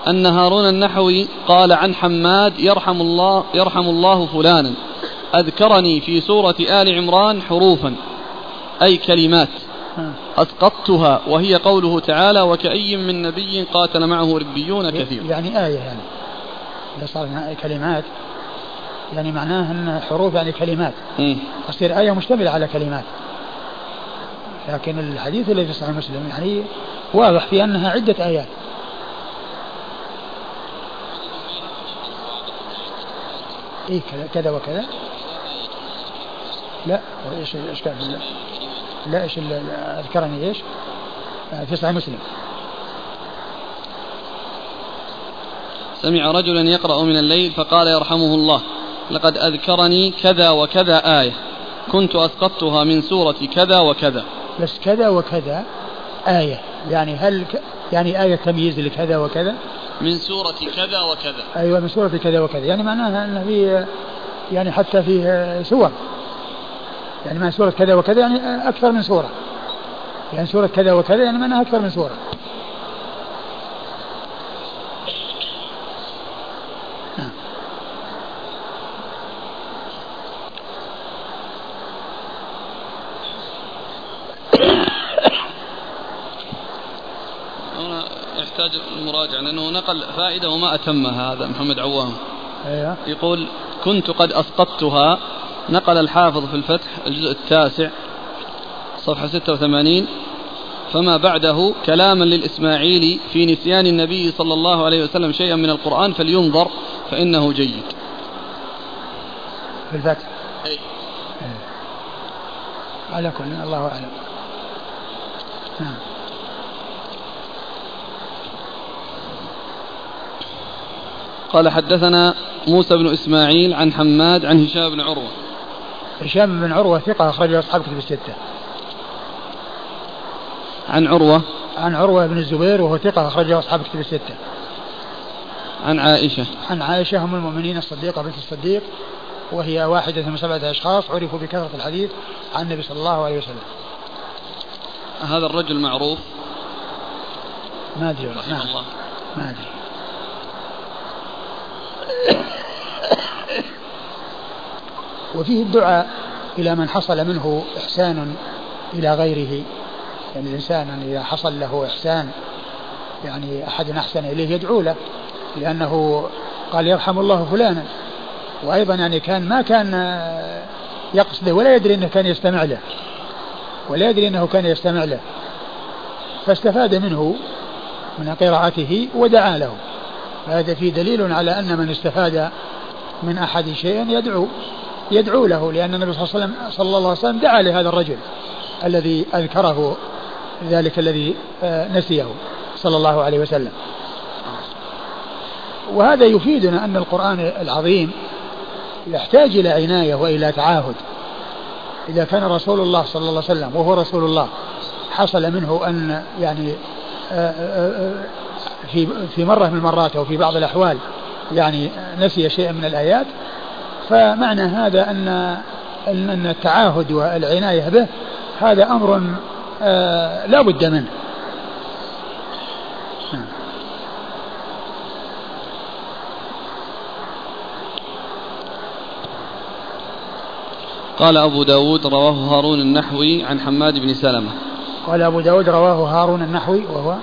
أن هارون النحوي قال عن حماد يرحم الله يرحم الله فلانا. أذكرني في سورة آل عمران حروفا أي كلمات أسقطتها وهي قوله تعالى وكأي من نبي قاتل معه ربيون كثير. يعني آية يعني إذا صار كلمات يعني معناه أن حروف يعني كلمات. تصير آية مشتملة على كلمات. لكن الحديث الذي في صحيح مسلم يعني واضح في أنها عدة آيات. إيه كذا وكذا. لا إيش الاشكال لا, لا إيش أذكرني إيش؟ آه، في صحيح مسلم. سمع رجلا يقرأ من الليل فقال يرحمه الله لقد أذكرني كذا وكذا آية كنت أسقطتها من سورة كذا وكذا. بس كذا وكذا آية. يعني هل ك... يعني آية تمييز لكذا وكذا؟ من سورة كذا وكذا. أيوة من سورة كذا وكذا. يعني معناها أن في يعني حتى فيه سور. يعني معنى سورة كذا وكذا يعني أكثر من سورة. يعني سورة كذا وكذا يعني معناها أكثر من سورة يحتاج المراجعة لأنه نقل فائدة وما أتمها هذا محمد عوام. أيوة. يقول كنت قد أسقطتها. نقل الحافظ في الفتح الجزء التاسع صفحة 86 فما بعده كلاما للإسماعيلي في نسيان النبي صلى الله عليه وسلم شيئا من القرآن فلينظر فإنه جيد. في الفتح. أي. أي. على كل الله أعلم. نعم. قال حدثنا موسى بن إسماعيل عن حماد عن هشام بن عروة. هشام بن عروة ثقة أخرجه أصحاب كتب الستة. عن عروة. عن عروة بن الزبير وهو ثقة أخرجه أصحاب كتب الستة. عن عائشة. عن عائشة أم المؤمنين الصديقة بنت الصديق وهي واحدة من سبعة أشخاص عرفوا بكثرة الحديث عن النبي صلى الله عليه وسلم. هذا الرجل معروف. ما أدري نعم. ما أدري. وفيه الدعاء إلى من حصل منه إحسان إلى غيره. يعني الإنسان إذا حصل له إحسان يعني أحد أحسن إليه يدعو له لأنه قال يرحم الله فلانا. وأيضا يعني كان ما كان يقصده ولا يدري أنه كان يستمع له ولا يدري أنه كان يستمع له. فاستفاد منه من قراءته ودعا له. هذا فيه دليل على أن من استفاد من أحد شيء يدعو يدعو له لأن النبي صلى الله عليه وسلم, صلى الله عليه وسلم دعا لهذا الرجل الذي أذكره ذلك الذي آه، نسيه صلى الله عليه وسلم. وهذا يفيدنا أن القرآن العظيم يحتاج إلى عناية وإلى تعاهد. إذا كان رسول الله صلى الله عليه وسلم وهو رسول الله حصل منه أن يعني آه، آه، في في مرة من المرات أو في بعض الأحوال يعني نسي شيئا من الآيات فمعنى هذا أن أن التعاهد والعناية به هذا أمر آه لا بد منه. قال أبو داود رواه هارون النحوي عن حماد بن سلمة. قال أبو داود رواه هارون النحوي وهو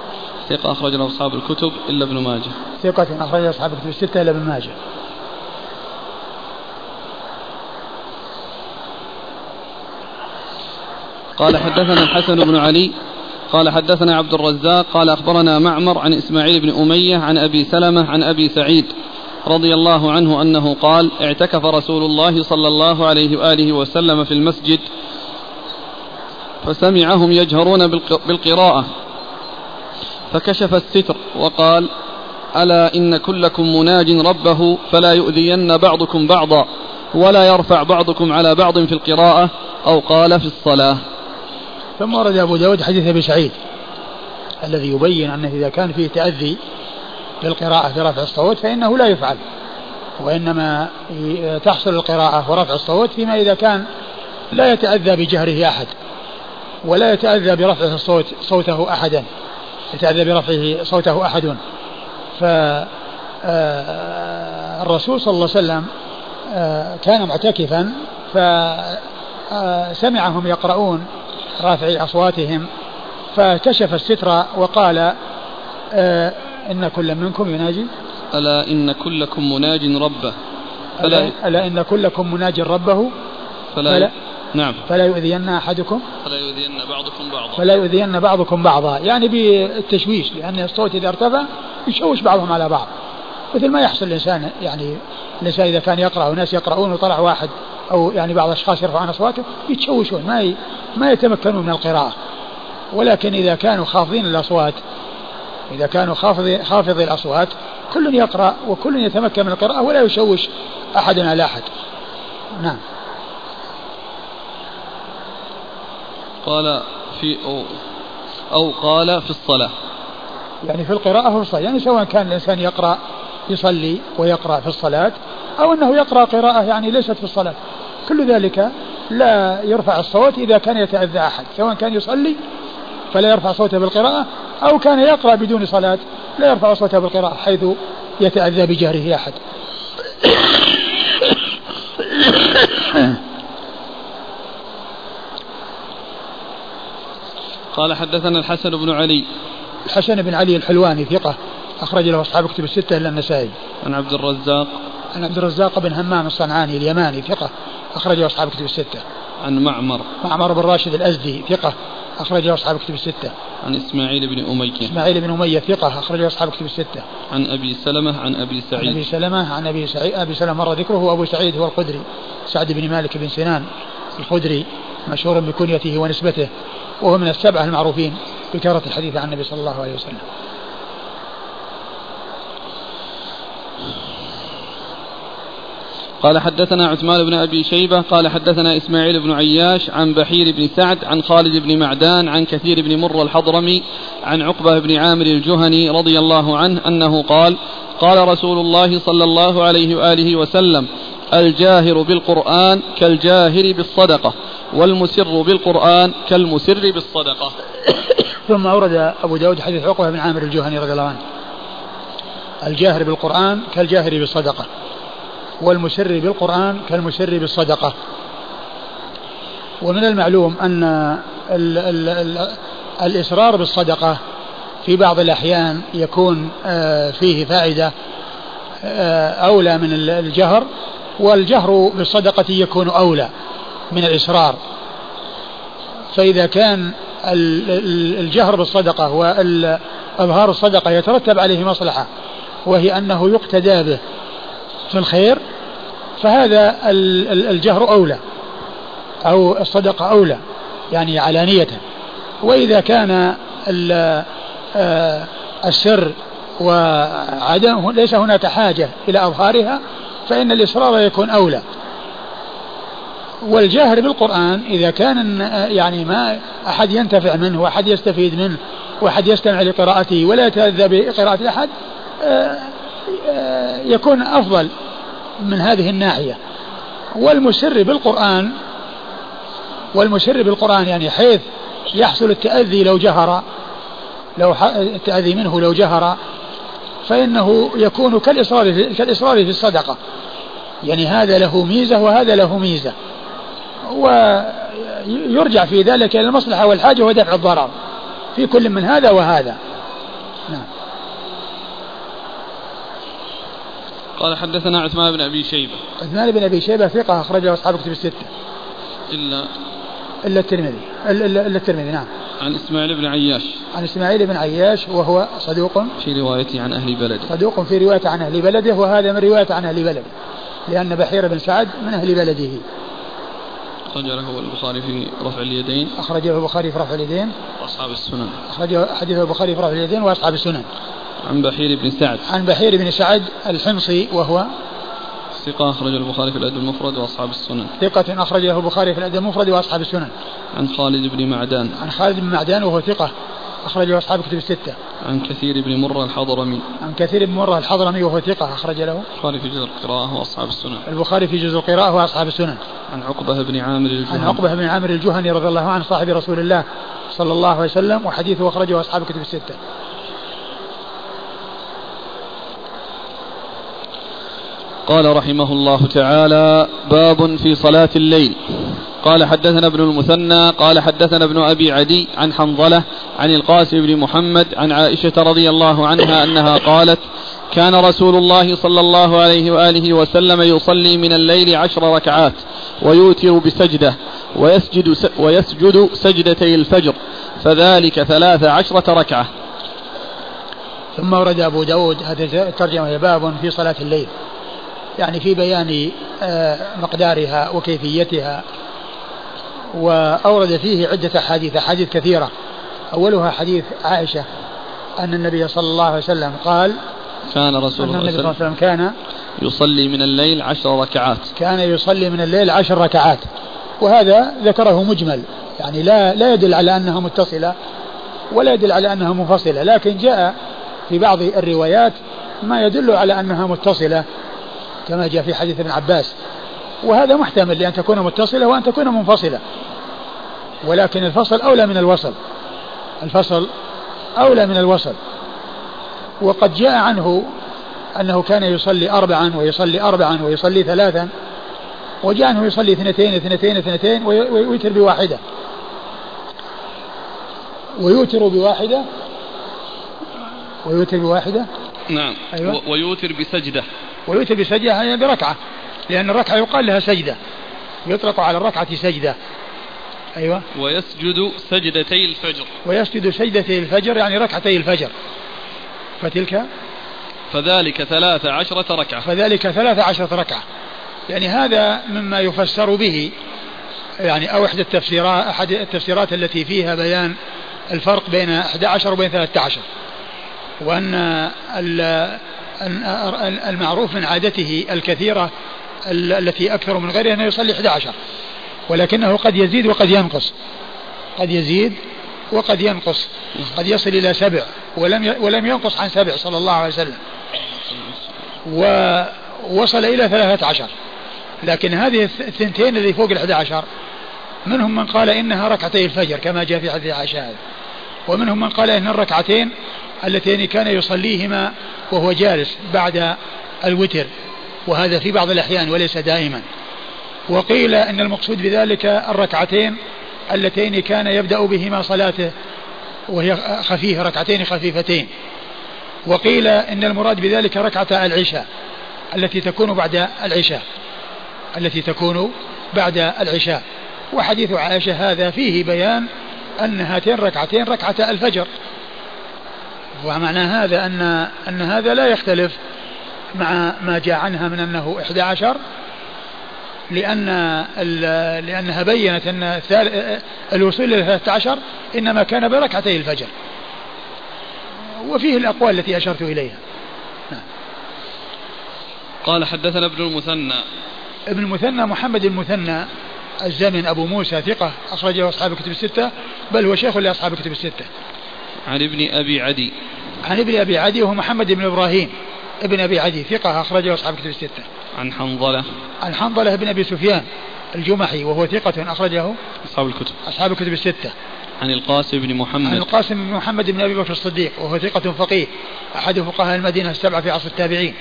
ثقة أخرج له أصحاب الكتب إلا ابن ماجه. ثقة أخرج أصحاب الكتب الستة إلا ابن ماجه. قال حدثنا الحسن بن علي قال حدثنا عبد الرزاق قال أخبرنا معمر عن إسماعيل بن أمية عن أبي سلمة عن أبي سعيد رضي الله عنه أنه قال اعتكف رسول الله صلى الله عليه وآله وسلم في المسجد فسمعهم يجهرون بالقراءة. فكشف الستر وقال ألا إن كلكم مناج ربه فلا يؤذين بعضكم بعضا ولا يرفع بعضكم على بعض في القراءة أو قال في الصلاة. ثم ورد أبو داود حديث أبي سعيد الذي يبين أنه إذا كان فيه تأذي للقراءة في رفع الصوت فإنه لا يفعل وإنما تحصل القراءة ورفع الصوت فيما إذا كان لا يتأذى بجهره أحد ولا يتأذى برفع الصوت صوته أحدا. يتأذى برفعه صوته أحد. فالرسول صلى الله عليه وسلم آه، كان معتكفا فسمعهم يقرؤون رافعي أصواتهم فكشف الستر وقال آه إن كل منكم يناجي. ألا إن كلكم مناج ربه. فلا ألا إن كلكم مناج ربه. فلا, فلا نعم. فلا يؤذين أحدكم؟ فلا يؤذين بعضكم بعضا. فلا يؤذين بعضكم بعضا. يعني بالتشويش لأن الصوت إذا ارتفع يشوش بعضهم على بعض. مثل ما يحصل الإنسان يعني الإنسان إذا كان يقرأ وناس يقرؤون وطلع واحد أو يعني بعض الأشخاص يرفعون أصواتهم يتشوشون ما ما يتمكنون من القراءة. ولكن إذا كانوا خافضين الأصوات إذا كانوا خافضي, خافضي الأصوات كل يقرأ وكل يتمكن من القراءة ولا يشوش أحد على أحد. نعم. قال في أو, أو قال في الصلاة. يعني في القراءة في الصلاة يعني سواء كان الإنسان يقرأ يصلي ويقرأ في الصلاة أو أنه يقرأ قراءة يعني ليست في الصلاة. كل ذلك لا يرفع الصوت إذا كان يتأذى أحد. سواء كان يصلي فلا يرفع صوته بالقراءة أو كان يقرأ بدون صلاة لا يرفع صوته بالقراءة حيث يتأذى بجهره أحد. قال حدثنا الحسن بن علي. الحسن بن علي الحلواني ثقة. أخرج له أصحاب كتب الستة إلا النسائي. عن عبد الرزاق. عن عبد الرزاق بن همام الصنعاني اليماني ثقة. أخرجه أصحاب كتب الستة. عن معمر. معمر بن راشد الأزدي ثقة. أخرجه أصحاب كتب الستة. عن إسماعيل بن أمية. إسماعيل بن أمية ثقة. أخرجه أصحاب كتب الستة. عن أبي سلمة عن أبي سعيد. عن أبي سلمة عن أبي سعيد أبي سلمة. مر ذكره وأبو سعيد هو الخدري. سعد بن مالك بن سنان الخدري مشهور بكنيته ونسبته. وهو من السبعة المعروفين بكثرة الحديث عن النبي صلى الله عليه وسلم. قال حدثنا عثمان بن أبي شيبة قال حدثنا إسماعيل بن عياش عن بحير بن سعد عن خالد بن معدان عن كثير بن مر الحضرمي عن عقبة بن عامر الجهني رضي الله عنه أنه قال قال رسول الله صلى الله عليه وآله وسلم الجاهر بالقرآن كالجاهر بالصدقة والمسر بالقرآن كالمسر بالصدقة. ثم أورد أبو داود حديث عقبة بن عامر الجهني رضي الله عنه. الجاهر بالقرآن كالجاهر بالصدقة. والمسر بالقرآن كالمسر بالصدقة. ومن المعلوم أن ال ال ال الإصرار بالصدقة في بعض الأحيان يكون آه، فيه فائدة آه، أولى من الجهر والجهر بالصدقة يكون أولى. من الإصرار فإذا كان الجهر بالصدقة وإظهار الصدقة يترتب عليه مصلحة وهي أنه يقتدى به في الخير فهذا الجهر أولى أو الصدقة أولى يعني علانية. وإذا كان آه، السر وعدم ليس هناك حاجة إلى أظهارها فإن الإصرار يكون أولى. والجاهر بالقرآن إذا كان يعني ما أحد ينتفع منه وأحد يستفيد منه وأحد يستمع لقراءته ولا يتأذى بقراءة أحد آه، آه، يكون أفضل من هذه الناحية. والمسر بالقرآن والمسر بالقرآن يعني حيث يحصل التأذي لو جهر لو التأذي منه لو جهر فإنه يكون كالإصرار كالإصرار في الصدقة. يعني هذا له ميزة وهذا له ميزة. ويرجع في ذلك إلى المصلحة والحاجة ودفع الضرر. في كل من هذا وهذا. نعم. قال حدثنا عثمان بن أبي شيبة. عثمان بن أبي شيبة ثقة أخرجه أصحاب كتب الستة. إلا إلا الترمذي. الا, إلا الترمذي نعم. عن إسماعيل بن عياش. عن إسماعيل بن عياش وهو صدوق. في روايته عن أهل بلده. صدوق في روايته عن أهل بلده وهذا من روايته عن أهل بلده. لأن بحير بن سعد من أهل بلده. أخرج له البخاري في رفع اليدين. أخرجه البخاري في رفع اليدين. وأصحاب السنن. أخرجه حديث البخاري في رفع اليدين وأصحاب السنن. عن بحير بن سعد. عن بحير بن سعد الحمصي وهو ثقة أخرجه البخاري في الأدب المفرد وأصحاب السنن. ثقة أخرجه البخاري في الأدب المفرد وأصحاب السنن. عن خالد بن معدان. عن خالد بن معدان وهو ثقة. أخرجه أصحاب كتب الستة. عن كثير بن مرة الحضرمي. عن كثير بن مرة الحضرمي وهو ثقة أخرج له. البخاري في جزء القراءة وأصحاب السنن. البخاري في جزء القراءة وأصحاب السنن. عن عقبة بن عامر الجهني. عن عقبة بن عامر الجهني رضي الله عنه صاحب رسول الله صلى الله عليه وسلم وحديثه أخرجه أصحاب كتب الستة. قال رحمه الله تعالى باب في صلاة الليل. قال حدثنا ابن المثنى قال حدثنا ابن أبي عدي عن حنظلة عن القاسم بن محمد عن عائشة رضي الله عنها أنها قالت كان رسول الله صلى الله عليه وآله وسلم يصلي من الليل عشر ركعات ويوتر بسجدة ويسجد, ويسجد سجدتي الفجر فذلك ثلاث عشرة ركعة. ثم ورد أبو داود هذه الترجمة باب في صلاة الليل. يعني في بيان آه، مقدارها وكيفيتها وأورد فيه عدة أحاديث أحاديث كثيرة. أولها حديث عائشة أن النبي صلى الله عليه وسلم قال كان رسول الله صلى الله عليه وسلم كان يصلي من الليل عشر ركعات. كان يصلي من الليل عشر ركعات. وهذا ذكره مجمل. يعني لا لا يدل على أنها متصلة ولا يدل على أنها منفصلة. لكن جاء في بعض الروايات ما يدل على أنها متصلة. كما جاء في حديث ابن عباس. وهذا محتمل لأن تكون متصلة وأن تكون منفصلة. ولكن الفصل أولى من الوصل. الفصل أولى من الوصل. وقد جاء عنه أنه كان يصلي أربعا ويصلي أربعا ويصلي ثلاثا. وجاء أنه يصلي اثنتين اثنتين اثنتين ويوتر بواحدة. ويوتر بواحدة. ويوتر بواحدة. نعم. أيوة. ويوتر بسجدة. ويوتر بسجدة يعني بركعة لأن الركعة يقال لها سجدة يطلق على الركعة سجدة. أيوة. ويسجد سجدتي الفجر. ويسجد سجدتي الفجر يعني ركعتي الفجر. فتلك؟ فذلك ثلاث عشرة ركعة. فذلك ثلاث عشرة ركعة. يعني هذا مما يفسر به يعني أو إحدى التفسيرات أحد التفسيرات التي فيها بيان الفرق بين 11 وبين 13 وأن المعروف من عادته الكثيرة التي أكثر من غيرها أنه يصلي 11 ولكنه قد يزيد وقد ينقص. قد يزيد وقد ينقص. قد يصل إلى سبع. ولم ولم ينقص عن سبع صلى الله عليه وسلم. ووصل إلى ثلاثة عشر. لكن هذه الثنتين اللي فوق الأحد عشر منهم من قال إنها ركعتي الفجر كما جاء في حديث عائشة ومنهم من قال إن الركعتين اللتين كان يصليهما وهو جالس بعد الوتر وهذا في بعض الأحيان وليس دائما. وقيل إن المقصود بذلك الركعتين اللتين كان يبدأ بهما صلاته وهي خفيفة ركعتين خفيفتين. وقيل إن المراد بذلك ركعة العشاء التي تكون بعد العشاء التي تكون بعد العشاء. وحديث عائشة هذا فيه بيان أن هاتين ركعتين ركعة الفجر. ومعنى هذا أن أن هذا لا يختلف مع ما جاء عنها من أنه 11 لأن لأنها بينت أن الوصول إلى 13 إنما كان بركعتي الفجر. وفيه الأقوال التي أشرت إليها. نعم. قال حدثنا ابن المثنى. ابن المثنى محمد المثنى الزمن أبو موسى ثقة أخرجه أصحاب الكتب الستة بل هو شيخ لأصحاب الكتب الستة. عن ابن أبي عدي. عن ابن أبي عدي وهو محمد بن إبراهيم. ابن أبي عدي ثقة أخرجه أصحاب الكتب الستة. عن حنظلة. عن حنظلة بن أبي سفيان الجمحي وهو ثقة أخرجه أصحاب الكتب. أصحاب الكتب الستة. عن القاسم بن محمد. عن القاسم بن محمد بن أبي بكر الصديق وهو ثقة فقيه. أحد فقهاء المدينة السبعة في عصر التابعين.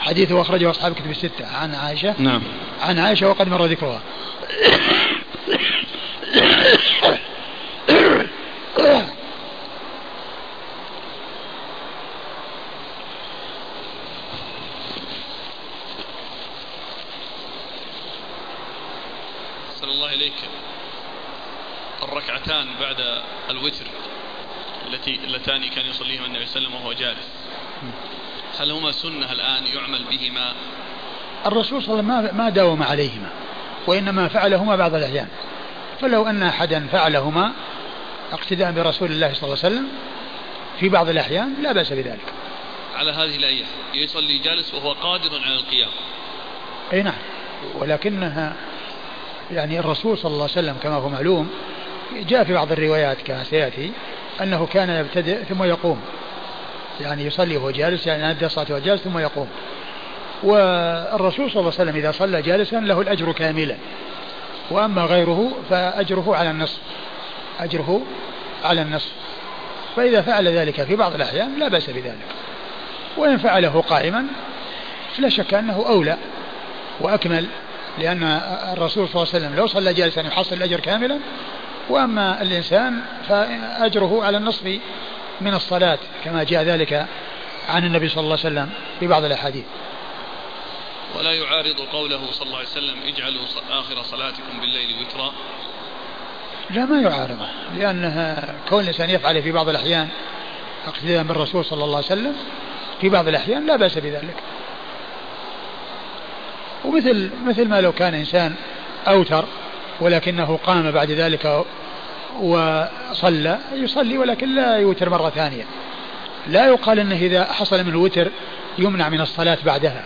حديثه أخرجه أصحاب الكتب الستة. عن عائشة. نعم. عن عائشة وقد مر ذكرها. الركعتان بعد الوتر التي اللتان كان يصليهما النبي صلى الله عليه وسلم وهو جالس. هل هما سنة الآن يعمل بهما؟ الرسول صلى الله عليه وسلم ما داوم عليهما وإنما فعلهما بعض الأحيان. فلو أن أحدا فعلهما اقتداء برسول الله صلى الله عليه وسلم في بعض الأحيان لا بأس بذلك. على هذه الأيام يصلي جالس وهو قادر على القيام. أي نعم ولكنها يعني الرسول صلى الله عليه وسلم كما هو معلوم جاء في بعض الروايات كما سيأتي أنه كان يبتدئ ثم يقوم. يعني يصلي وهو جالس يعني يبدأ الصلاة وهو جالس ثم يقوم. والرسول صلى الله عليه وسلم إذا صلى جالسا له الأجر كاملا. وأما غيره فأجره على النصف. أجره على النصف. فإذا فعل ذلك في بعض الأحيان لا بأس بذلك. وإن فعله قائما فلا شك أنه أولى وأكمل لأن الرسول صلى الله عليه وسلم لو صلى جالسا يحصل الأجر كاملا وأما الإنسان فأجره على النصف من الصلاة كما جاء ذلك عن النبي صلى الله عليه وسلم في بعض الأحاديث. ولا يعارض قوله صلى الله عليه وسلم اجعلوا آخر صلاتكم بالليل وترا. لا ما يعارضه لأنها كون الإنسان يفعل في بعض الأحيان اقتداء بالرسول صلى الله عليه وسلم في بعض الأحيان لا بأس بذلك. ومثل مثل ما لو كان إنسان أوتر ولكنه قام بعد ذلك وصلى. يصلي ولكن لا يوتر مرة ثانية. لا يقال أنه إذا حصل منه وتر يمنع من الصلاة بعدها.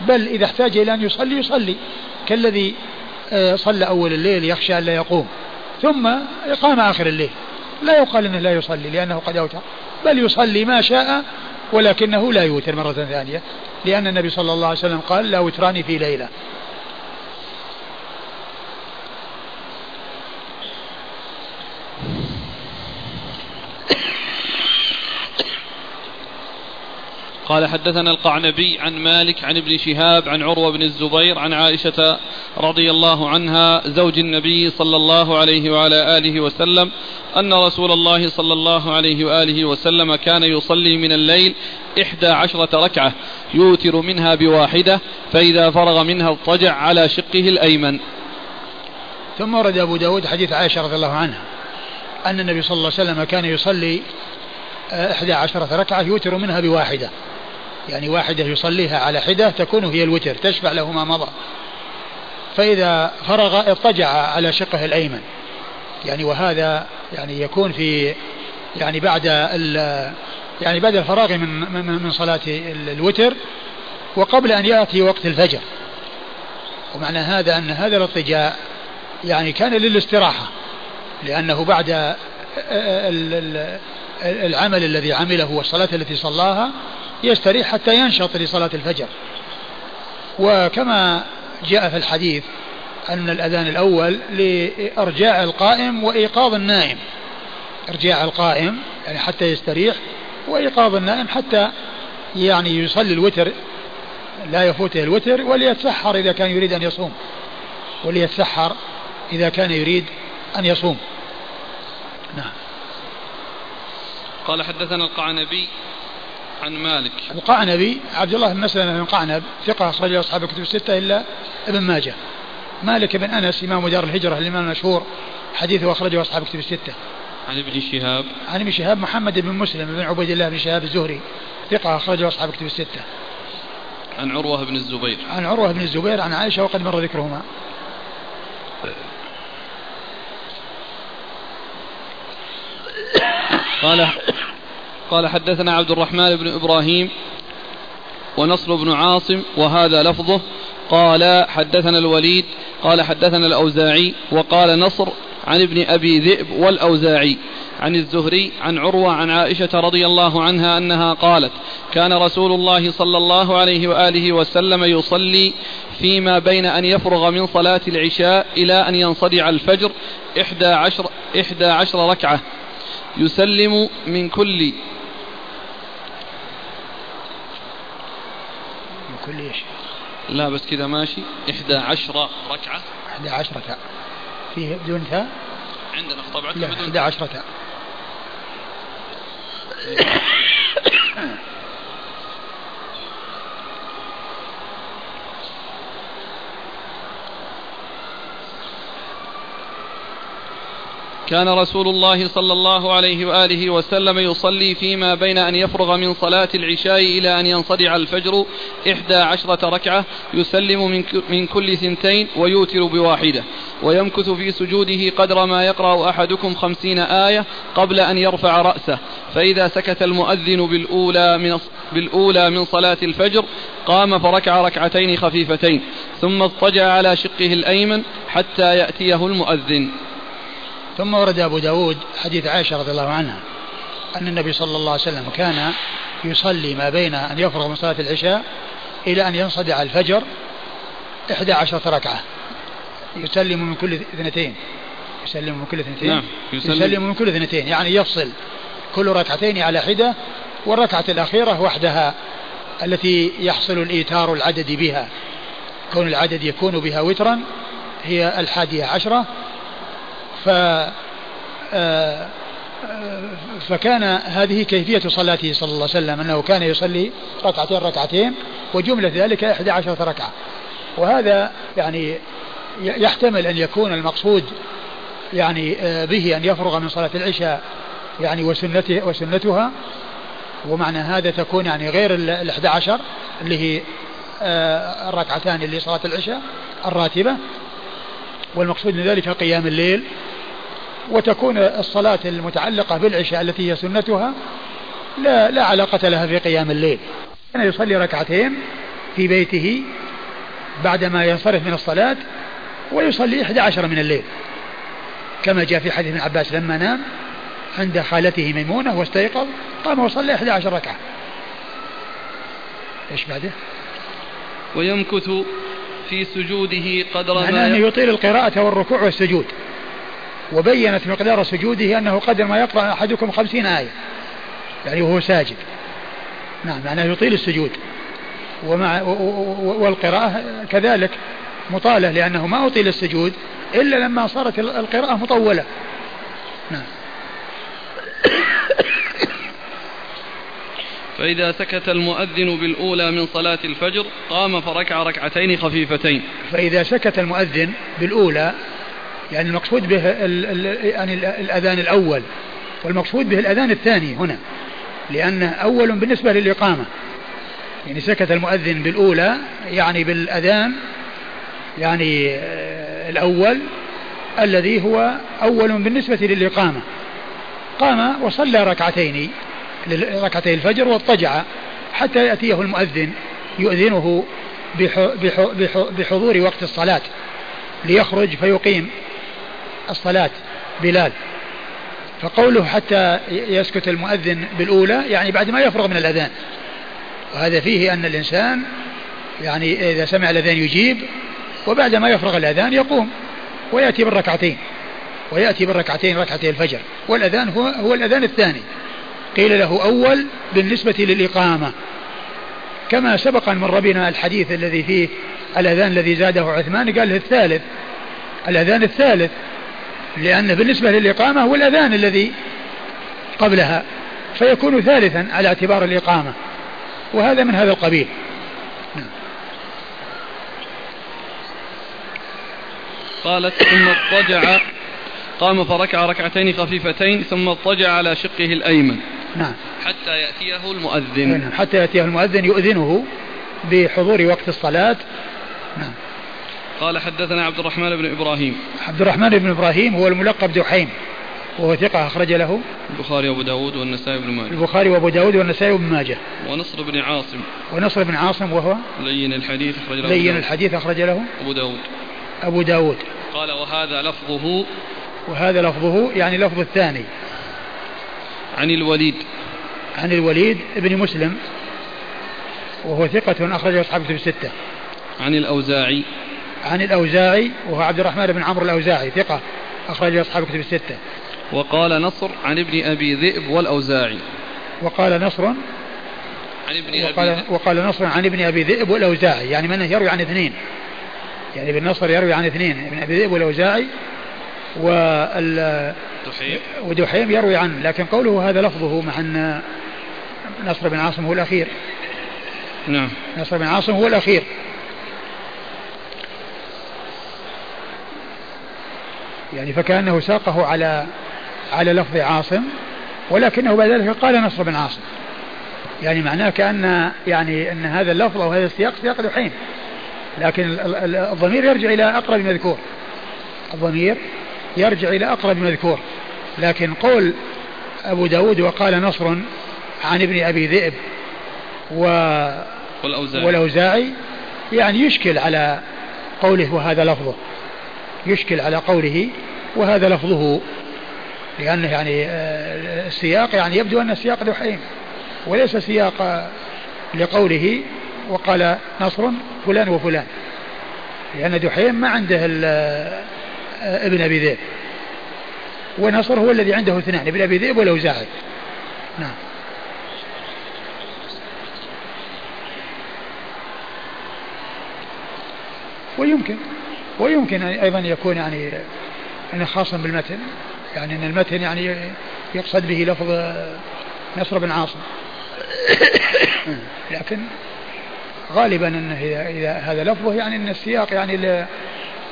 بل إذا احتاج إلى أن يصلي يصلي. كالذي آه، صلى أول الليل يخشى أن لا يقوم. ثم قام آخر الليل. لا يقال أنه لا يصلي لأنه قد أوتر. بل يصلي ما شاء ولكنه لا يوتر مرة ثانية. لأن النبي صلى الله عليه وسلم قال لا وتران في ليلة. قال حدثنا القعنبي عن مالك عن ابن شهاب عن عروة بن الزبير عن عائشة رضي الله عنها زوج النبي صلى الله عليه وعلى آله وسلم أن رسول الله صلى الله عليه وآله وسلم كان يصلي من الليل إحدى عشرة ركعة يوتر منها بواحدة فإذا فرغ منها اضطجع على شقه الأيمن. ثم ورد أبو داود حديث عائشة رضي الله عنها أن النبي صلى الله عليه وسلم كان يصلي إحدى عشرة ركعة يوتر منها بواحدة. يعني واحدة يصليها على حدة تكون هي الوتر تشفع له ما مضى. فإذا فرغ اضطجع على شقه الأيمن. يعني وهذا يعني يكون في يعني بعد يعني بعد الفراغ من من من صلاة الوتر وقبل أن يأتي وقت الفجر. ومعنى هذا أن هذا الاضطجاع يعني كان للاستراحة لأنه بعد العمل الذي عمله والصلاة التي صلاها يستريح حتى ينشط لصلاة الفجر. وكما جاء في الحديث أن الأذان الأول لإرجاع القائم وإيقاظ النائم. إرجاع القائم يعني حتى يستريح وإيقاظ النائم حتى يعني يصلي الوتر لا يفوته الوتر وليتسحر إذا كان يريد أن يصوم. وليتسحر إذا كان يريد أن يصوم. نعم. قال حدثنا القعنبي عن مالك. القعنبي عبد الله بن مسلمة بن قعنب ثقة أخرج أصحاب الكتب الستة إلا ابن ماجه. مالك بن أنس إمام دار الهجرة الإمام المشهور حديثه أخرجه أصحاب الكتب الستة. عن ابن شهاب. عن ابن شهاب محمد بن مسلم بن عبيد الله بن شهاب الزهري ثقة أخرجه أصحاب الكتب الستة. عن عروة بن الزبير. عن عروة بن الزبير عن عائشة وقد مر ذكرهما. قال قال حدثنا عبد الرحمن بن إبراهيم ونصر بن عاصم وهذا لفظه. قال حدثنا الوليد قال حدثنا الأوزاعي وقال نصر عن ابن أبي ذئب والأوزاعي. عن الزهري عن عروة عن عائشة رضي الله عنها أنها قالت كان رسول الله صلى الله عليه وآله وسلم يصلي فيما بين أن يفرغ من صلاة العشاء إلى أن ينصدع الفجر إحدى عشر, إحدى عشر ركعة. يسلم من كل كل إيش؟ لا بس كذا ماشي. إحدى عشرة ركعة. إحدى عشرة فيه بدون ثاء؟ عندنا طبعا لا إحدى عشرة كان رسول الله صلى الله عليه وآله وسلم يصلي فيما بين أن يفرغ من صلاة العشاء إلى أن ينصدع الفجر إحدى عشرة ركعة يسلم من, كل ثنتين ويوتر بواحدة. ويمكث في سجوده قدر ما يقرأ أحدكم خمسين آية قبل أن يرفع رأسه. فإذا سكت المؤذن بالأولى من, بالأولى من صلاة الفجر قام فركع ركعتين خفيفتين ثم اضطجع على شقه الأيمن حتى يأتيه المؤذن. ثم ورد أبو داود حديث عائشة رضي الله عنها أن النبي صلى الله عليه وسلم كان يصلي ما بين أن يفرغ من صلاة العشاء إلى أن ينصدع الفجر إحدى عشرة ركعة. يسلم من كل اثنتين. يسلم من كل اثنتين. نعم يسلم, يسلم من كل اثنتين يعني يفصل كل ركعتين على حدة والركعة الأخيرة وحدها التي يحصل الإيتار العدد بها. كون العدد يكون بها وترا هي الحادية عشرة ف آه، فكان هذه كيفية صلاته صلى الله عليه وسلم أنه كان يصلي ركعتين ركعتين وجملة ذلك 11 ركعة. وهذا يعني يحتمل أن يكون المقصود يعني آه، به أن يفرغ من صلاة العشاء يعني وسنته وسنتها. ومعنى هذا تكون يعني غير ال 11 اللي هي آه، الركعتان اللي صلاة العشاء الراتبة. والمقصود من ذلك قيام الليل وتكون الصلاة المتعلقة بالعشاء التي هي سنتها لا لا علاقة لها في قيام الليل. كان يصلي ركعتين في بيته بعدما ينصرف من الصلاة ويصلي 11 من الليل. كما جاء في حديث ابن عباس لما نام عند خالته ميمونة واستيقظ قام وصلى 11 ركعة. إيش بعده؟ ويمكث في سجوده قدر ما أنه يطيل القراءة والركوع والسجود. وبينت مقدار سجوده أنه قدر ما يقرأ أحدكم خمسين آية. يعني وهو ساجد. نعم معناه يطيل السجود. ومع والقراءة كذلك مطالة لأنه ما أطيل السجود إلا لما صارت القراءة مطولة. نعم. فإذا سكت المؤذن بالأولى من صلاة الفجر قام فركع ركعتين خفيفتين. فإذا سكت المؤذن بالأولى يعني المقصود به يعني الأذان الأول والمقصود به الأذان الثاني هنا لأنه أول بالنسبة للإقامة. يعني سكت المؤذن بالأولى يعني بالأذان يعني آه، الأول الذي هو أول بالنسبة للإقامة. قام وصلى ركعتين ركعتي الفجر واضطجع حتى يأتيه المؤذن يؤذنه بحضور وقت الصلاة ليخرج فيقيم. الصلاة بلال. فقوله حتى يسكت المؤذن بالأولى يعني بعد ما يفرغ من الأذان. وهذا فيه أن الإنسان يعني إذا سمع الأذان يجيب وبعد ما يفرغ الأذان يقوم ويأتي بالركعتين. ويأتي بالركعتين ركعتي الفجر. والأذان هو, هو الأذان الثاني. قيل له أول بالنسبة للإقامة. كما سبق أن مر بنا الحديث الذي فيه الأذان الذي زاده عثمان قال الثالث. الأذان الثالث. لأن بالنسبة للإقامة هو الأذان الذي قبلها فيكون ثالثا على اعتبار الإقامة وهذا من هذا القبيل. قالت ثم اضطجع قام فركع ركعتين خفيفتين ثم اضطجع على شقه الأيمن نعم حتى يأتيه المؤذن نعم. حتى يأتيه المؤذن يؤذنه بحضور وقت الصلاة نعم قال حدثنا عبد الرحمن بن إبراهيم. عبد الرحمن بن إبراهيم هو الملقب دحيم وهو ثقة أخرج له. البخاري وأبو داود والنسائي بن ماجه. البخاري وأبو داود والنسائي بن ماجه. ونصر بن عاصم. ونصر بن عاصم وهو لين الحديث أخرج له. لين الحديث أخرج له. أبو داود. أبو داود. قال وهذا لفظه. وهذا لفظه يعني لفظ الثاني. عن الوليد. عن الوليد بن مسلم وهو ثقة أخرجه أصحاب الستة. عن الأوزاعي. عن الأوزاعي وهو عبد الرحمن بن عمرو الأوزاعي ثقة أخرج أصحاب كتب الستة. وقال نصر عن ابن أبي ذئب والأوزاعي. وقال نصر عن ابن وقال, أبي وقال نصر عن ابن أبي ذئب والأوزاعي. يعني من يروي عن اثنين؟ يعني ابن نصر يروي عن اثنين ابن أبي ذئب والأوزاعي وال دحيم ودحيم يروي عنه لكن قوله هذا لفظه مع أن نصر بن عاصم هو الأخير. نعم. نصر بن عاصم هو الأخير. يعني فكأنه ساقه على على لفظ عاصم ولكنه بعد ذلك قال نصر بن عاصم. يعني معناه كأن يعني أن هذا اللفظ أو هذا السياق سياق دحيم لكن الضمير يرجع إلى أقرب مذكور. الضمير يرجع إلى أقرب مذكور. لكن قول أبو داود وقال نصر عن ابن أبي ذئب و والأوزاعي, والأوزاعي يعني يشكل على قوله وهذا لفظه. يشكل على قوله وهذا لفظه لأنه يعني آه، السياق يعني يبدو أن السياق دحيم وليس سياق لقوله وقال نصر فلان وفلان لأن دحيم ما عنده آه، ابن أبي ذئب ونصر هو الذي عنده اثنان ابن أبي ذئب والأوزاعي نعم. ويمكن. ويمكن أيضا يكون يعني يعني خاصا بالمتن يعني أن المتن يعني يقصد به لفظ نصر بن عاصم. لكن غالبا انه اذا, إذا هذا لفظه يعني إن السياق يعني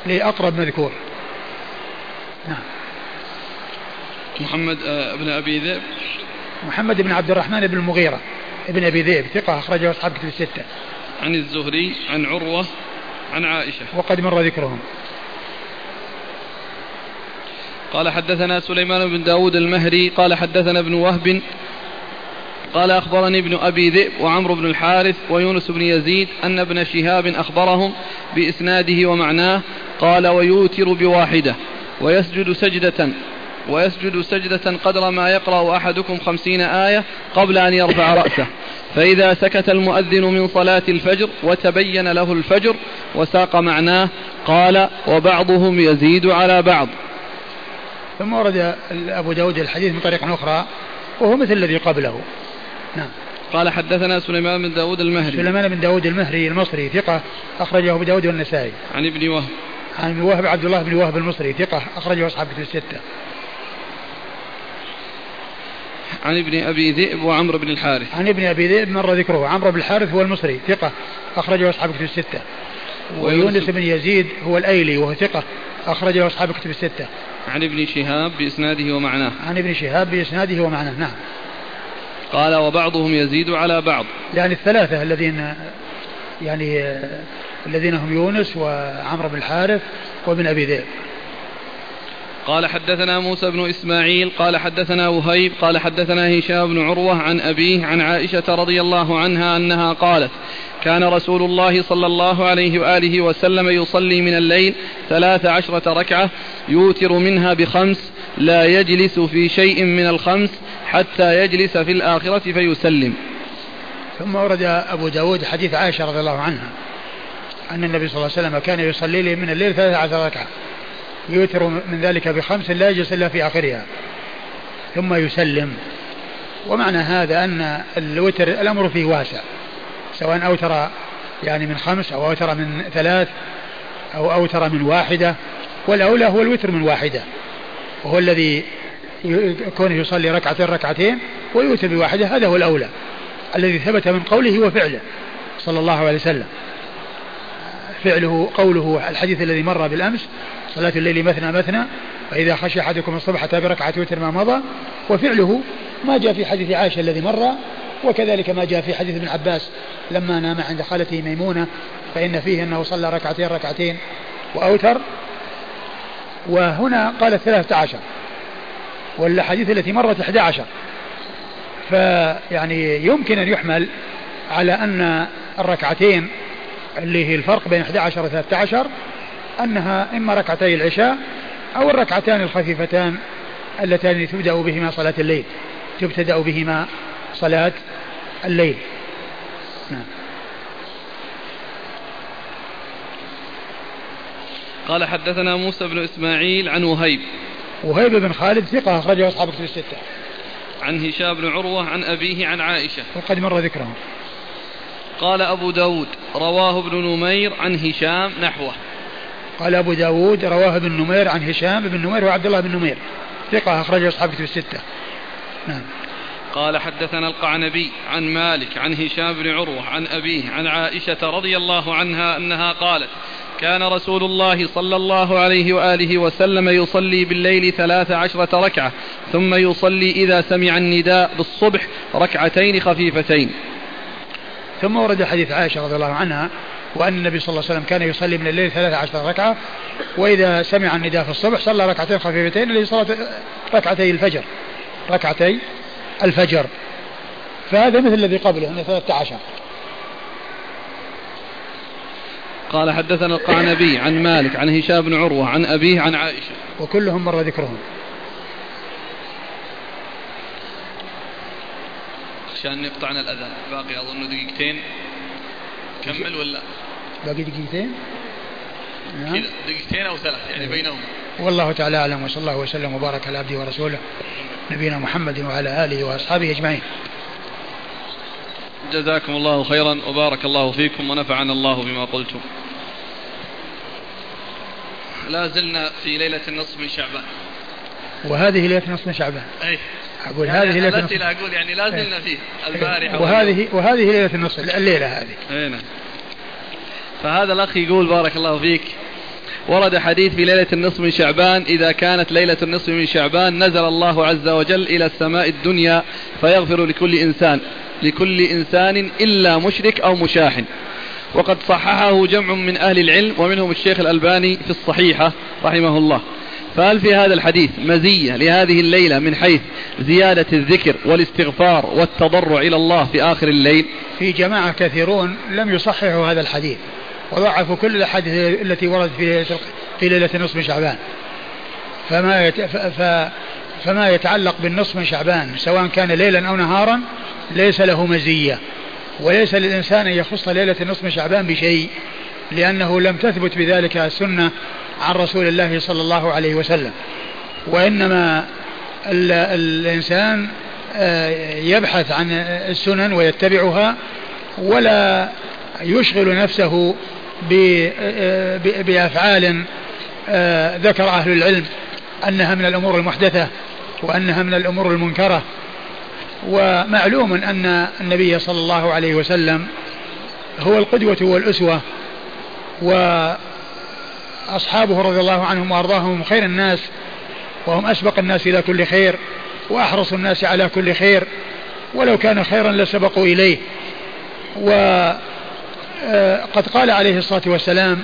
لأقرب مذكور. نعم. محمد آه، بن أبي ذئب. محمد بن عبد الرحمن بن المغيرة ابن أبي ذئب ثقة أخرجه أصحاب كتب الستة. عن الزهري عن عروة عن عائشة. وقد مر ذكرهم. قال حدثنا سليمان بن داود المهري قال حدثنا ابن وهب قال أخبرني ابن أبي ذئب وعمرو بن الحارث ويونس بن يزيد أن ابن شهاب أخبرهم بإسناده ومعناه قال ويوتر بواحدة ويسجد سجدة ويسجد سجدة قدر ما يقرأ أحدكم خمسين آية قبل أن يرفع رأسه. فإذا سكت المؤذن من صلاة الفجر وتبين له الفجر وساق معناه قال وبعضهم يزيد على بعض. ثم ورد أبو داود الحديث من طريق أخرى وهو مثل الذي قبله. نعم. قال حدثنا سليمان بن داود المهري. سليمان بن داود المهري المصري ثقة أخرجه أبو داود والنسائي. عن ابن وهب. عن وهب عبد الله بن وهب المصري ثقة أخرجه أصحاب الستة. عن ابن أبي ذئب وعمرو بن الحارث. عن ابن أبي ذئب مر ذكره. عمرو بن الحارث هو المصري ثقة أخرجه أصحاب كتب الستة. ويونس بن يزيد هو الأيلي وهو ثقة أخرجه أصحاب كتب الستة. عن ابن شهاب بإسناده ومعناه. عن ابن شهاب بإسناده ومعناه. نعم. قال وبعضهم يزيد على بعض. يعني الثلاثة الذين يعني الذين هم يونس وعمرو بن الحارث وابن أبي ذئب. قال حدثنا موسى بن إسماعيل قال حدثنا وهيب قال حدثنا هشام بن عروة عن أبيه عن عائشة رضي الله عنها أنها قالت كان رسول الله صلى الله عليه وآله وسلم يصلي من الليل ثلاث عشرة ركعة يوتر منها بخمس لا يجلس في شيء من الخمس حتى يجلس في الآخرة فيسلم. ثم ورد أبو داود حديث عائشة رضي الله عنها أن النبي صلى الله عليه وسلم كان يصلي لي من الليل ثلاث عشر ركعة. يوتر من ذلك بخمس لا يجلس إلا في آخرها. ثم يسلم. ومعنى هذا أن الوتر الأمر فيه واسع. سواء أوتر يعني من خمس أو أوتر من ثلاث أو أوتر من واحدة. والأولى هو الوتر من واحدة. وهو الذي كونه يصلي ركعتين ركعتين ويوتر بواحدة. هذا هو الأولى. الذي ثبت من قوله وفعله صلى الله عليه وسلم. فعله قوله الحديث الذي مر بالأمس صلاة الليل مثنى مثنى فإذا خشي أحدكم الصبح أتى بركعة وتر ما مضى وفعله ما جاء في حديث عائشة الذي مر وكذلك ما جاء في حديث ابن عباس لما نام عند خالته ميمونة فإن فيه أنه صلى ركعتين ركعتين وأوتر. وهنا قال ثلاثة عشر والحديث التي مرت 11 فيعني يمكن أن يحمل على أن الركعتين اللي هي الفرق بين 11 و 13 أنها إما ركعتي العشاء أو الركعتان الخفيفتان اللتان تبدأ بهما صلاة الليل تبتدأ بهما صلاة الليل. نعم. قال حدثنا موسى بن إسماعيل عن وهيب. وهيب بن خالد ثقة أخرجه أصحاب كتب الستة. عن هشام بن عروة عن أبيه عن عائشة. وقد مر ذكرهم. قال أبو داود رواه ابن نمير عن هشام نحوه. قال أبو داود رواه ابن نمير عن هشام بن نمير وعبد الله بن نمير. ثقة أخرجه أصحاب كتب الستة. نعم. قال حدثنا القعنبي عن مالك عن هشام بن عروة عن أبيه عن عائشة رضي الله عنها أنها قالت كان رسول الله صلى الله عليه وآله وسلم يصلي بالليل ثلاث عشرة ركعة ثم يصلي إذا سمع النداء بالصبح ركعتين خفيفتين. ثم ورد حديث عائشة رضي الله عنها وأن النبي صلى الله عليه وسلم كان يصلي من الليل ثلاث عشرة ركعة وإذا سمع النداء في الصبح صلى ركعتين خفيفتين اللي صلاة ركعتي الفجر ركعتي الفجر. فهذا مثل الذي قبله أنه ثلاثة عشر. قال حدثنا القعنبي عن مالك عن هشام بن عروة عن أبيه عن عائشة. وكلهم مر ذكرهم. عشان يقطعنا الأذان باقي أظن دقيقتين. كمل ولا؟ باقي دقيقتين؟ نعم. دقيقتين أو ثلاث يعني إيه. بينهم. والله تعالى أعلم وصلى الله وسلم وبارك على عبده ورسوله نبينا محمد وعلى آله وأصحابه أجمعين. جزاكم الله خيرا وبارك الله فيكم ونفعنا الله بما قلتم. لا زلنا في ليلة النصف من شعبان. وهذه ليلة نصف من شعبان. أي. أقول يعني هذه ليلة نصف الأسئلة أقول يعني لا زلنا فيه البارحة وهذه وهذه ليلة النصف الليلة هذه. أي نعم. فهذا الأخ يقول بارك الله فيك ورد حديث في ليلة النصف من شعبان إذا كانت ليلة النصف من شعبان نزل الله عز وجل إلى السماء الدنيا فيغفر لكل إنسان لكل إنسان إلا مشرك أو مشاحن وقد صححه جمع من أهل العلم ومنهم الشيخ الألباني في الصحيحة رحمه الله. فهل في هذا الحديث مزية لهذه الليلة من حيث زيادة الذكر والاستغفار والتضرع إلى الله في آخر الليل؟ في جماعة كثيرون لم يصححوا هذا الحديث وضعفوا كل الأحاديث التي وردت في ليلة في ليلة نصف من شعبان. فما يت... ف... فما يتعلق بالنصف من شعبان سواء كان ليلا أو نهارا ليس له مزية. وليس للإنسان أن يخص ليلة النصف من شعبان بشيء لأنه لم تثبت بذلك السنة عن رسول الله صلى الله عليه وسلم. وإنما ال... الإنسان آه، يبحث عن السنن ويتبعها ولا يشغل نفسه بأفعال آه، ذكر أهل العلم أنها من الأمور المحدثة وأنها من الأمور المنكرة. ومعلوم أن النبي صلى الله عليه وسلم هو القدوة والأسوة وأصحابه رضي الله عنهم وأرضاهم خير الناس وهم أسبق الناس إلى كل خير وأحرص الناس على كل خير ولو كان خيرا لسبقوا إليه. و آه، قال عليه الصلاة والسلام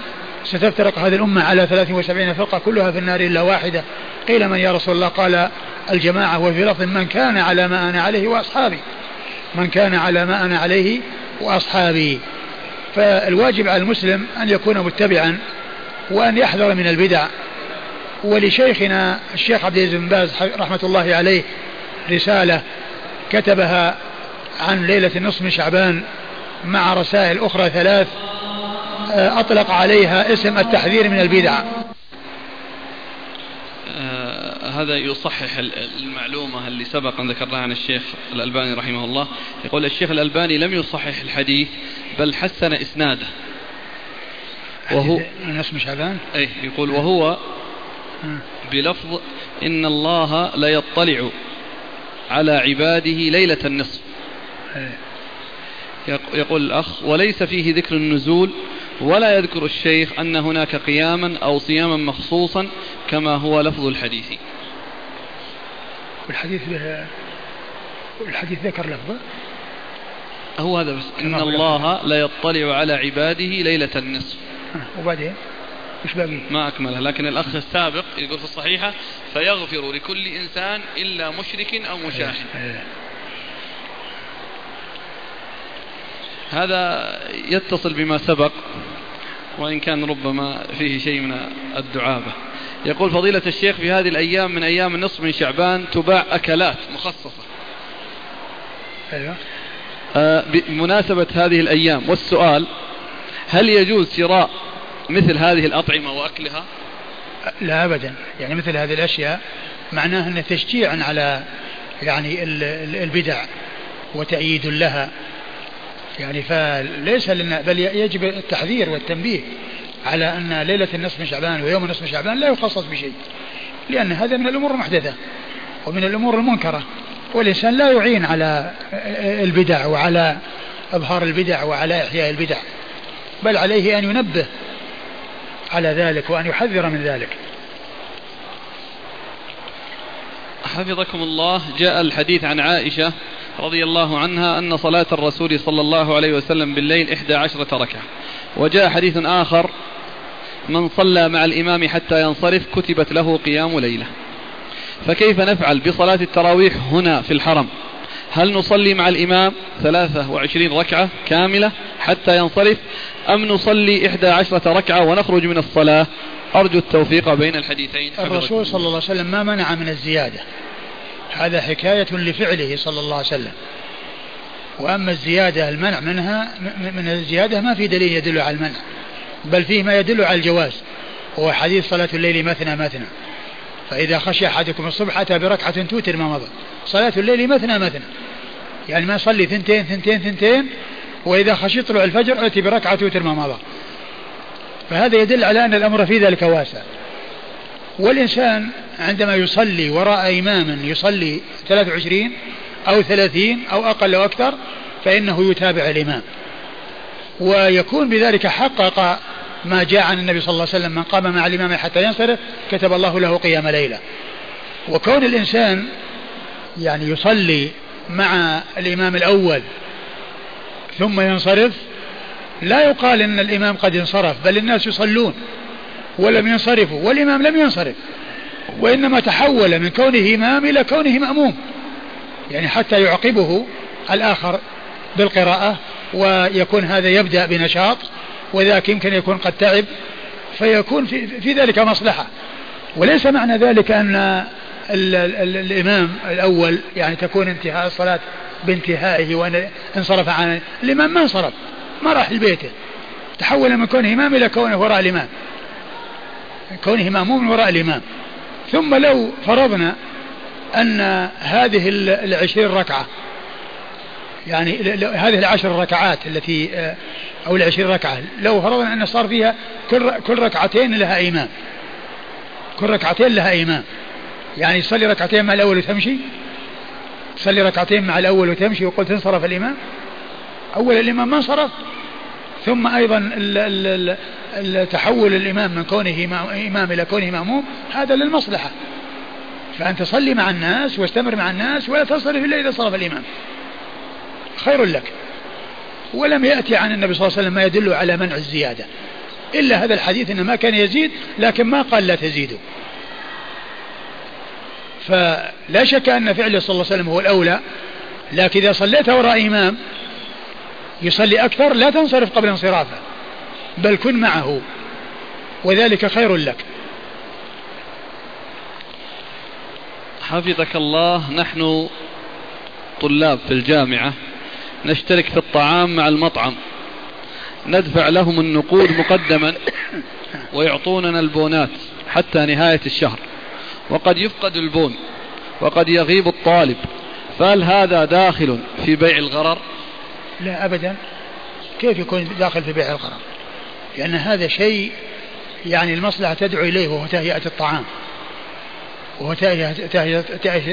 ستفترق هذه الأمة على 73 فرقة كلها في النار إلا واحدة. قيل من يا رسول الله؟ قال الجماعة وفي لفظ من كان على ما أنا عليه وأصحابي. من كان على ما أنا عليه وأصحابي. فالواجب على المسلم أن يكون متبعا وأن يحذر من البدع. ولشيخنا الشيخ عبد العزيز بن باز رحمة الله عليه رسالة كتبها عن ليلة النصف من شعبان مع رسائل أخرى ثلاث آه، أطلق عليها اسم التحذير من البدع. آه هذا يصحح المعلومة اللي سبق أن ذكرناها عن الشيخ الألباني رحمه الله. يقول الشيخ الألباني لم يصحح الحديث بل حسن إسناده. وهو اسم شعبان أي يقول وهو آه. بلفظ إن الله ليطلع على عباده ليلة النصف. إيه. يقول الأخ وليس فيه ذكر النزول ولا يذكر الشيخ أن هناك قياما أو صياما مخصوصا كما هو لفظ الحديث. والحديث به الحديث ذكر لفظه هو هذا بس. إن الله لا يطلع على عباده ليلة النصف. وبعدين إيش باقي؟ ما أكملها لكن الأخ السابق يقول في الصحيحة فيغفر لكل إنسان إلا مشرك أو مشاحن. إيه، إيه. هذا يتصل بما سبق وإن كان ربما فيه شيء من الدعابة يقول فضيلة الشيخ في هذه الأيام من أيام النصف من شعبان تباع أكلات مخصصة أيوة. آه بمناسبة هذه الأيام والسؤال هل يجوز شراء مثل هذه الأطعمة وأكلها؟ لا أبدا. يعني مثل هذه الأشياء معناه أنه تشجيع على يعني البدع وتأييد لها. يعني فليس لنا بل يجب التحذير والتنبيه على أن ليلة النصف من شعبان ويوم النصف من شعبان لا يخصص بشيء لأن هذا من الأمور المحدثة ومن الأمور المنكرة. والإنسان لا يعين على البدع وعلى إظهار البدع وعلى إحياء البدع بل عليه أن ينبه على ذلك وأن يحذر من ذلك. حفظكم الله جاء الحديث عن عائشة رضي الله عنها أن صلاة الرسول صلى الله عليه وسلم بالليل إحدى عشرة ركعة. وجاء حديث آخر من صلى مع الإمام حتى ينصرف كتبت له قيام ليلة. فكيف نفعل بصلاة التراويح هنا في الحرم؟ هل نصلي مع الإمام ثلاثة وعشرين ركعة كاملة حتى ينصرف؟ أم نصلي إحدى عشرة ركعة ونخرج من الصلاة؟ أرجو التوفيق بين الحديثين. الرسول صلى الله عليه وسلم ما منع من الزيادة. هذا حكاية لفعله صلى الله عليه وسلم. وأما الزيادة المنع منها من الزيادة ما في دليل يدل على المنع بل فيه ما يدل على الجواز. هو حديث صلاة الليل مثنى مثنى. فإذا خشي أحدكم الصبح أتى بركعة توتر ما مضى صلاة الليل مثنى مثنى يعني ما صلي ثنتين ثنتين ثنتين وإذا خشي طلوع الفجر أتي بركعة توتر ما مضى. فهذا يدل على أن الأمر في ذلك واسع. والإنسان عندما يصلي وراء إمام يصلي 23 أو 30 أو أقل أو أكثر فإنه يتابع الإمام. ويكون بذلك حقق ما جاء عن النبي صلى الله عليه وسلم من قام مع الإمام حتى ينصرف كتب الله له قيام ليلة. وكون الإنسان يعني يصلي مع الإمام الأول ثم ينصرف لا يقال إن الإمام قد انصرف بل الناس يصلون ولم ينصرفوا والإمام لم ينصرف. وإنما تحول من كونه إمام إلى كونه مأموم يعني حتى يعقبه الآخر بالقراءة ويكون هذا يبدأ بنشاط. وذاك يمكن يكون قد تعب فيكون في, في ذلك مصلحة. وليس معنى ذلك أن ال ال الإمام الأول يعني تكون انتهاء الصلاة بانتهائه وأن انصرف عن الإمام ما انصرف ما راح لبيته. تحول من كونه إمام إلى كونه وراء الإمام. كونه مأموم وراء الإمام. ثم لو فرضنا أن هذه العشرين ركعة يعني هذه العشر ركعات التي آه، أو العشرين ركعة لو فرضنا أن صار فيها كل كل ركعتين لها إمام. كل ركعتين لها إمام. يعني تصلي ركعتين مع الأول وتمشي؟ تصلي ركعتين مع الأول وتمشي وقلت انصرف الإمام؟ أول الإمام ما انصرف. ثم أيضا تحول الإمام من كونه إمام إلى كونه مأموم هذا للمصلحة. فأنت صلي مع الناس واستمر مع الناس ولا تصرف إلا إذا صرف الإمام. خير لك. ولم يأتي عن النبي صلى الله عليه وسلم ما يدل على منع الزيادة. إلا هذا الحديث إنه ما كان يزيد لكن ما قال لا تزيدوا فلا شك أن فعله صلى الله عليه وسلم هو الأولى لكن إذا صليت وراء إمام يصلي أكثر لا تنصرف قبل انصرافه بل كن معه وذلك خير لك. حفظك الله نحن طلاب في الجامعة. نشترك في الطعام مع المطعم. ندفع لهم النقود مقدما ويعطوننا البونات حتى نهاية الشهر. وقد يفقد البون وقد يغيب الطالب. فهل هذا داخل في بيع الغرر؟ لا أبدا. كيف يكون داخل في بيع الغرر؟ لأن هذا شيء يعني المصلحة تدعو إليه وهو تهيئة الطعام. وهو تهيئة, تهيئة,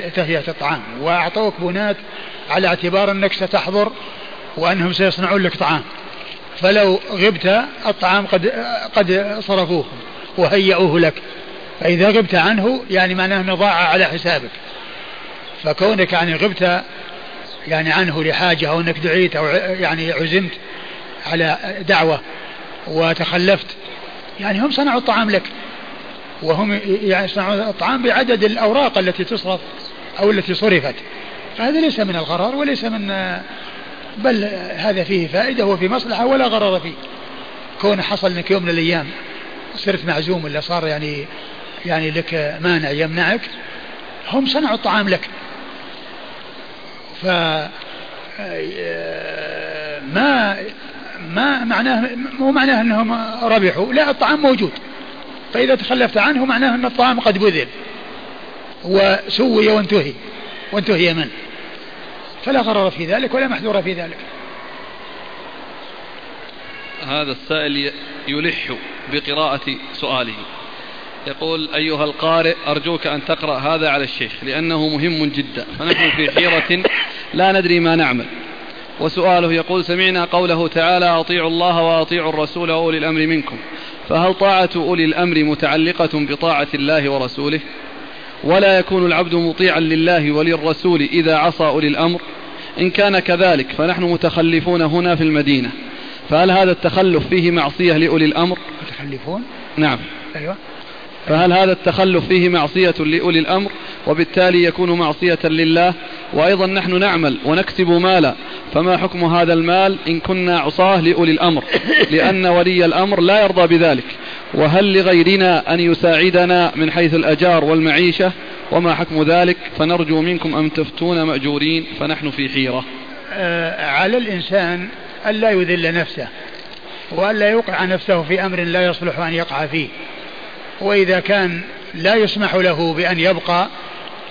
تهيئة الطعام. وأعطوك بنات على اعتبار أنك ستحضر وأنهم سيصنعون لك طعام. فلو غبت الطعام قد قد صرفوه وهيئوه لك. فإذا غبت عنه يعني معناه أنه ضاع على حسابك. فكونك يعني غبت يعني عنه لحاجة أو أنك دعيت أو يعني عزمت على دعوة وتخلفت يعني هم صنعوا الطعام لك. وهم يعني صنعوا الطعام بعدد الأوراق التي تصرف أو التي صرفت. فهذا ليس من الغرر وليس من بل هذا فيه فائدة وفي مصلحة ولا غرر فيه. كون حصل لك يوم من الأيام صرت معزوم ولا صار يعني يعني لك مانع يمنعك هم صنعوا الطعام لك. ف ما ما معناه مو معناه إنهم ربحوا لا الطعام موجود. فإذا تخلفت عنه معناه أن الطعام قد بذل. وسوي وانتهي. وانتهي منه فلا غرر في ذلك ولا محذور في ذلك. هذا السائل يلح بقراءة سؤاله. يقول أيها القارئ أرجوك أن تقرأ هذا على الشيخ لأنه مهم جدا. فنحن في حيرة لا ندري ما نعمل. وسؤاله يقول سمعنا قوله تعالى أطيعوا الله وأطيعوا الرسول وأولي الأمر منكم. فهل طاعة أولي الأمر متعلقة بطاعة الله ورسوله؟ ولا يكون العبد مطيعا لله وللرسول إذا عصى أولي الأمر؟ إن كان كذلك فنحن متخلفون هنا في المدينة. فهل هذا التخلف فيه معصية لأولي الأمر؟ متخلفون؟ نعم. أيوة. فهل هذا التخلف فيه معصية لأولي الأمر؟ وبالتالي يكون معصية لله. وأيضا نحن نعمل ونكسب مالا. فما حكم هذا المال إن كنا عصاة لأولي الأمر؟ لأن ولي الأمر لا يرضى بذلك. وهل لغيرنا أن يساعدنا من حيث الأجار والمعيشة؟ وما حكم ذلك؟ فنرجو منكم أن تفتون مأجورين. فنحن في حيرة. آه على الإنسان ألا يذل نفسه وألا يوقع نفسه في أمر لا يصلح أن يقع فيه. وإذا كان لا يسمح له بأن يبقى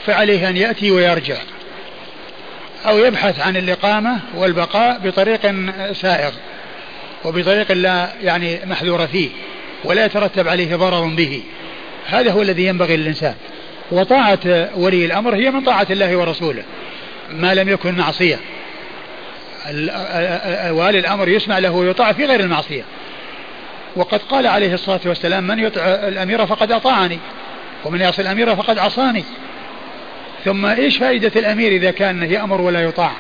فعليه أن يأتي ويرجع. أو يبحث عن الإقامة والبقاء بطريق سائغ وبطريق لا يعني محذور فيه ولا يترتب عليه ضرر به. هذا هو الذي ينبغي للإنسان. وطاعة ولي الأمر هي من طاعة الله ورسوله ما لم يكن معصية. والي الأمر يسمع له ويطاع في غير المعصية. وقد قال عليه الصلاة والسلام من يطع الأمير فقد أطاعني ومن يعصي الأمير فقد عصاني. ثم إيش فائدة الأمير إذا كان يأمر ولا يطاع؟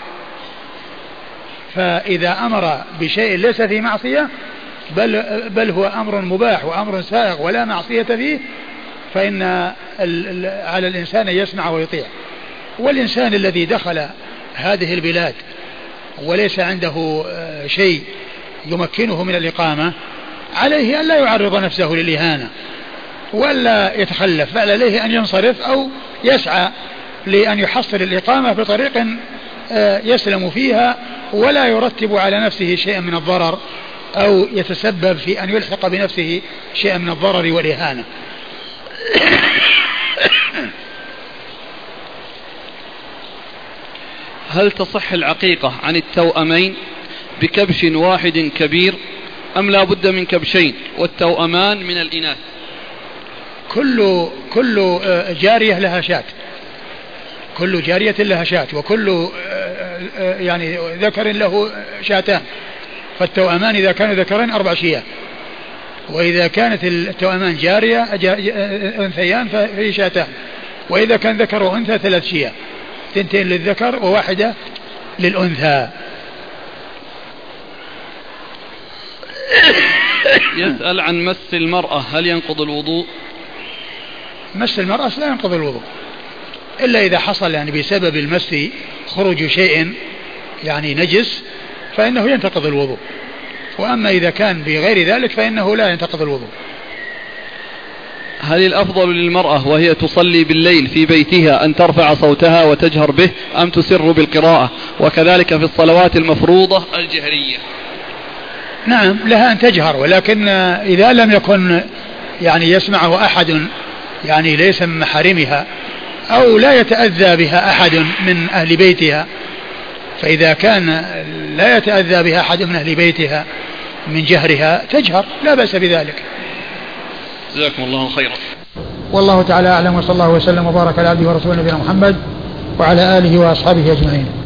فإذا أمر بشيء ليس فيه معصية بل, بل هو أمر مباح وأمر سائغ ولا معصية فيه فإن على الإنسان يسمع ويطيع. والإنسان الذي دخل هذه البلاد وليس عنده آه، شيء يمكنه من الإقامة عليه أن لا يعرض نفسه للإهانة ولا يتخلف بل عليه أن ينصرف أو يسعى لأن يحصل الإقامة بطريق آه، يسلم فيها ولا يرتب على نفسه شيئا من الضرر أو يتسبب في أن يلحق بنفسه شيئا من الضرر والإهانة. هل تصح العقيقة عن التوأمين بكبش واحد كبير أم لا بد من كبشين والتوأمان من الإناث. كل كل آه، جارية لها شاة. كل جارية لها شاة وكل آه، آه، يعني ذكر له شاتان. فالتوأمان إذا كانوا ذكرين أربع شياه وإذا كانت التوأمان جارية أنثيان فهي شاتان. وإذا كان ذكر وأنثى ثلاث شياه ثنتين للذكر وواحدة للأنثى. يسأل عن مس المرأة هل ينقض الوضوء؟ مس المرأة لا ينقض الوضوء إلا إذا حصل يعني بسبب المس خروج شيء يعني نجس فإنه ينتقض الوضوء. وأما إذا كان بغير ذلك فإنه لا ينتقض الوضوء. هل الأفضل للمرأة وهي تصلي بالليل في بيتها أن ترفع صوتها وتجهر به أم تسر بالقراءة؟ وكذلك في الصلوات المفروضة الجهرية. نعم لها أن تجهر ولكن إذا لم يكن يعني يسمعه أحد يعني ليس من محارمها أو لا يتأذى بها أحد من أهل بيتها فإذا كان لا يتأذى بها أحد من أهل بيتها من جهرها تجهر لا بأس بذلك. جزاكم الله خيرا. والله تعالى أعلم وصلى الله وسلم وبارك على عبده ورسوله نبينا محمد وعلى آله وأصحابه أجمعين.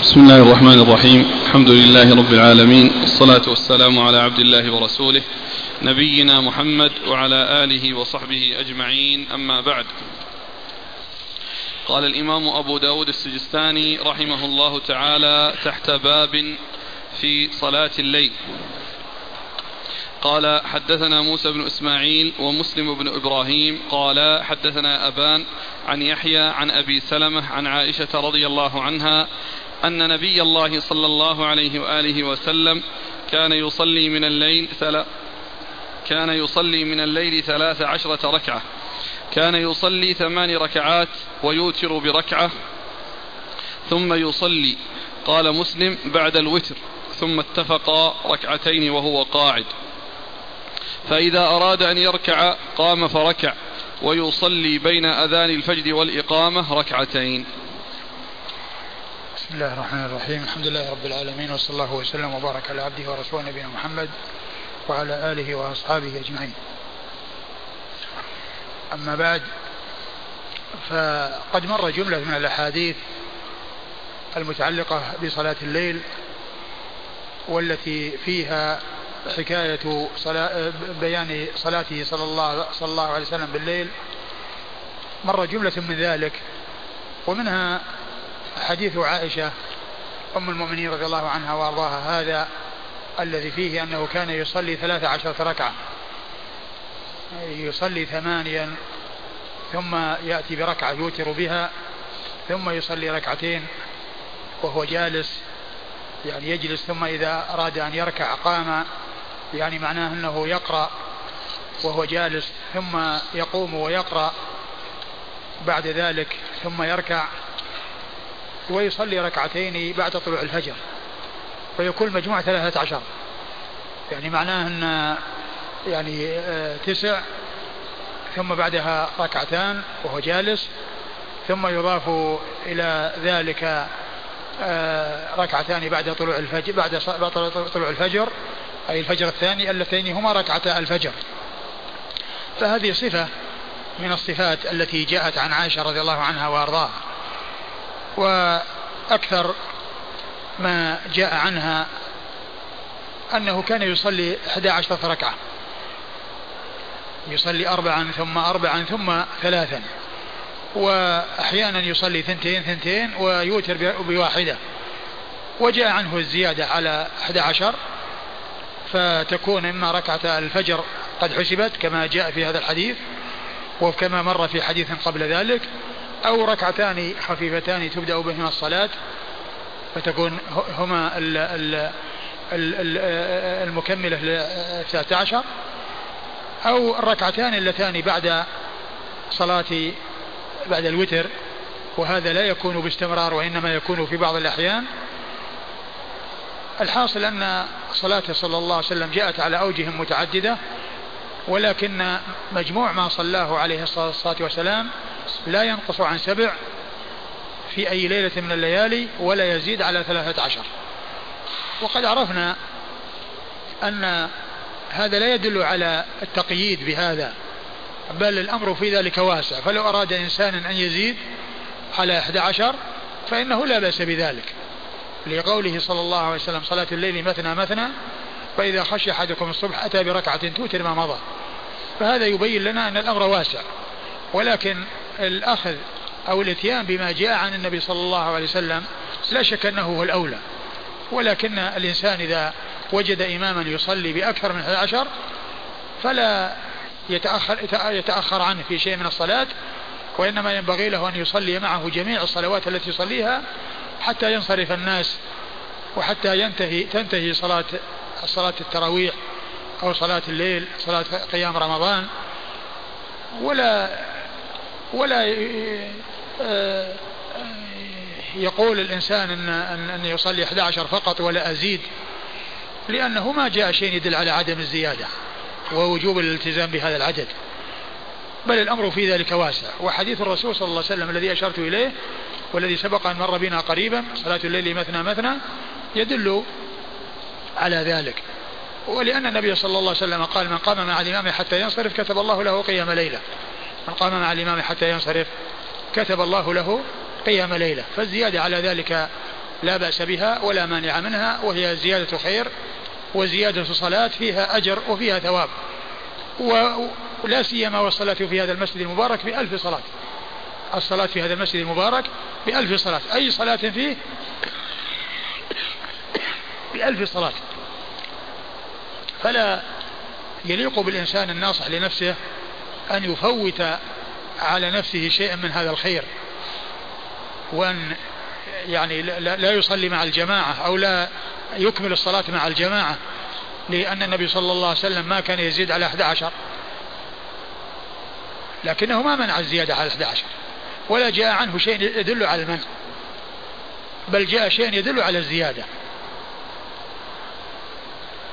بسم الله الرحمن الرحيم. الحمد لله رب العالمين. والصلاة والسلام على عبد الله ورسوله نبينا محمد وعلى آله وصحبه أجمعين. أما بعد قال الإمام أبو داود السجستاني رحمه الله تعالى تحت باب في صلاة الليل. قال حدثنا موسى بن إسماعيل ومسلم بن إبراهيم قال حدثنا أبان عن يحيى عن أبي سلمة عن عائشة رضي الله عنها أن نبي الله صلى الله عليه وآله وسلم كان يصلي من الليل كان يصلي من الليل ثلاث عشرة ركعة. كان يصلي ثمان ركعات ويوتر بركعة ثم يصلي. قال مسلم بعد الوتر ثم اتفقا ركعتين وهو قاعد. فإذا أراد أن يركع قام فركع ويصلي بين أذان الفجر والإقامة ركعتين. بسم الله الرحمن الرحيم. الحمد لله رب العالمين وصلى الله وسلم وبارك على عبده ورسوله نبينا محمد وعلى آله وأصحابه أجمعين. أما بعد فقد مر جملة من الأحاديث المتعلقة بصلاة الليل والتي فيها حكاية صلاة بيان صلاته صلى الله صلى الله عليه وسلم بالليل. مر جملة من ذلك ومنها حديث عائشة أم المؤمنين رضي الله عنها وأرضاها هذا الذي فيه أنه كان يصلي ثلاث عشرة ركعة. يصلي ثمانيا ثم يأتي بركعة يوتر بها ثم يصلي ركعتين وهو جالس يعني يجلس ثم إذا أراد أن يركع قام يعني معناه أنه يقرأ وهو جالس ثم يقوم ويقرأ بعد ذلك ثم يركع ويصلي ركعتين بعد طلوع الفجر. فيكون مجموع ثلاثة عشر. يعني معناه أن يعني آه، تسع ثم بعدها ركعتان وهو جالس ثم يضاف إلى ذلك آه، ركعتان بعد طلوع الفجر بعد طلوع الفجر أي الفجر الثاني اللتين هما ركعتا الفجر. فهذه صفة من الصفات التي جاءت عن عائشة رضي الله عنها وأرضاها. وأكثر ما جاء عنها أنه كان يصلي 11 ركعة. يصلي أربعا ثم أربعا ثم ثلاثا. وأحيانا يصلي ثنتين ثنتين ويوتر بواحدة. وجاء عنه الزيادة على 11 فتكون إما ركعة الفجر قد حسبت كما جاء في هذا الحديث وكما مر في حديث قبل ذلك أو ركعتان خفيفتان تبدأ بهما الصلاة فتكون هما المكملة للثلاثة عشر أو الركعتان اللتان بعد صلاة بعد الوتر وهذا لا يكون باستمرار وإنما يكون في بعض الأحيان الحاصل أن صلاته صلى الله عليه وسلم جاءت على أوجه متعددة ولكن مجموع ما صلاه عليه الصلاة والسلام لا ينقص عن سبع في أي ليلة من الليالي ولا يزيد على ثلاثة عشر. وقد عرفنا أن هذا لا يدل على التقييد بهذا بل الأمر في ذلك واسع. فلو أراد إنسان أن يزيد على 11 فإنه لا بأس بذلك. لقوله صلى الله عليه وسلم صلاة الليل مثنى مثنى فإذا خشي أحدكم الصبح أتى بركعة توتر ما مضى. فهذا يبين لنا أن الأمر واسع. ولكن الأخذ أو الإتيان بما جاء عن النبي صلى الله عليه وسلم لا شك أنه هو الأولى. ولكن الإنسان إذا وجد إماما يصلي بأكثر من 11 فلا يتأخر, يتأخر عنه في شيء من الصلاة وإنما ينبغي له أن يصلي معه جميع الصلوات التي يصليها حتى ينصرف الناس وحتى ينتهي تنتهي صلاة صلاة التراويح أو صلاة الليل صلاة قيام رمضان. ولا ولا آه، يقول الإنسان أن, أن يصلي 11 فقط ولا أزيد لأنه ما جاء شيء يدل على عدم الزيادة ووجوب الالتزام بهذا العدد. بل الأمر في ذلك واسع. وحديث الرسول صلى الله عليه وسلم الذي أشرت إليه والذي سبق أن مر بنا قريبا صلاة الليل مثنى مثنى يدل على ذلك. ولأن النبي صلى الله عليه وسلم قال من قام مع الإمام حتى ينصرف كتب الله له قيام ليلة. من قام مع الإمام حتى ينصرف كتب الله له قيام ليلة. فالزيادة على ذلك لا بأس بها ولا مانع منها وهي زيادة خير وزيادة صلاة فيها أجر وفيها ثواب. ولا سيما والصلاة في هذا المسجد المبارك بألف صلاة. الصلاة في هذا المسجد المبارك بألف صلاة. أي صلاة فيه؟ بألف صلاة. فلا يليق بالإنسان الناصح لنفسه أن يفوت على نفسه شيئا من هذا الخير وأن يعني لا يصلي مع الجماعة أو لا يكمل الصلاة مع الجماعة. لأن النبي صلى الله عليه وسلم ما كان يزيد على 11 لكنه ما منع الزيادة على 11 ولا جاء عنه شيء يدل على المنع. بل جاء شيء يدل على الزيادة.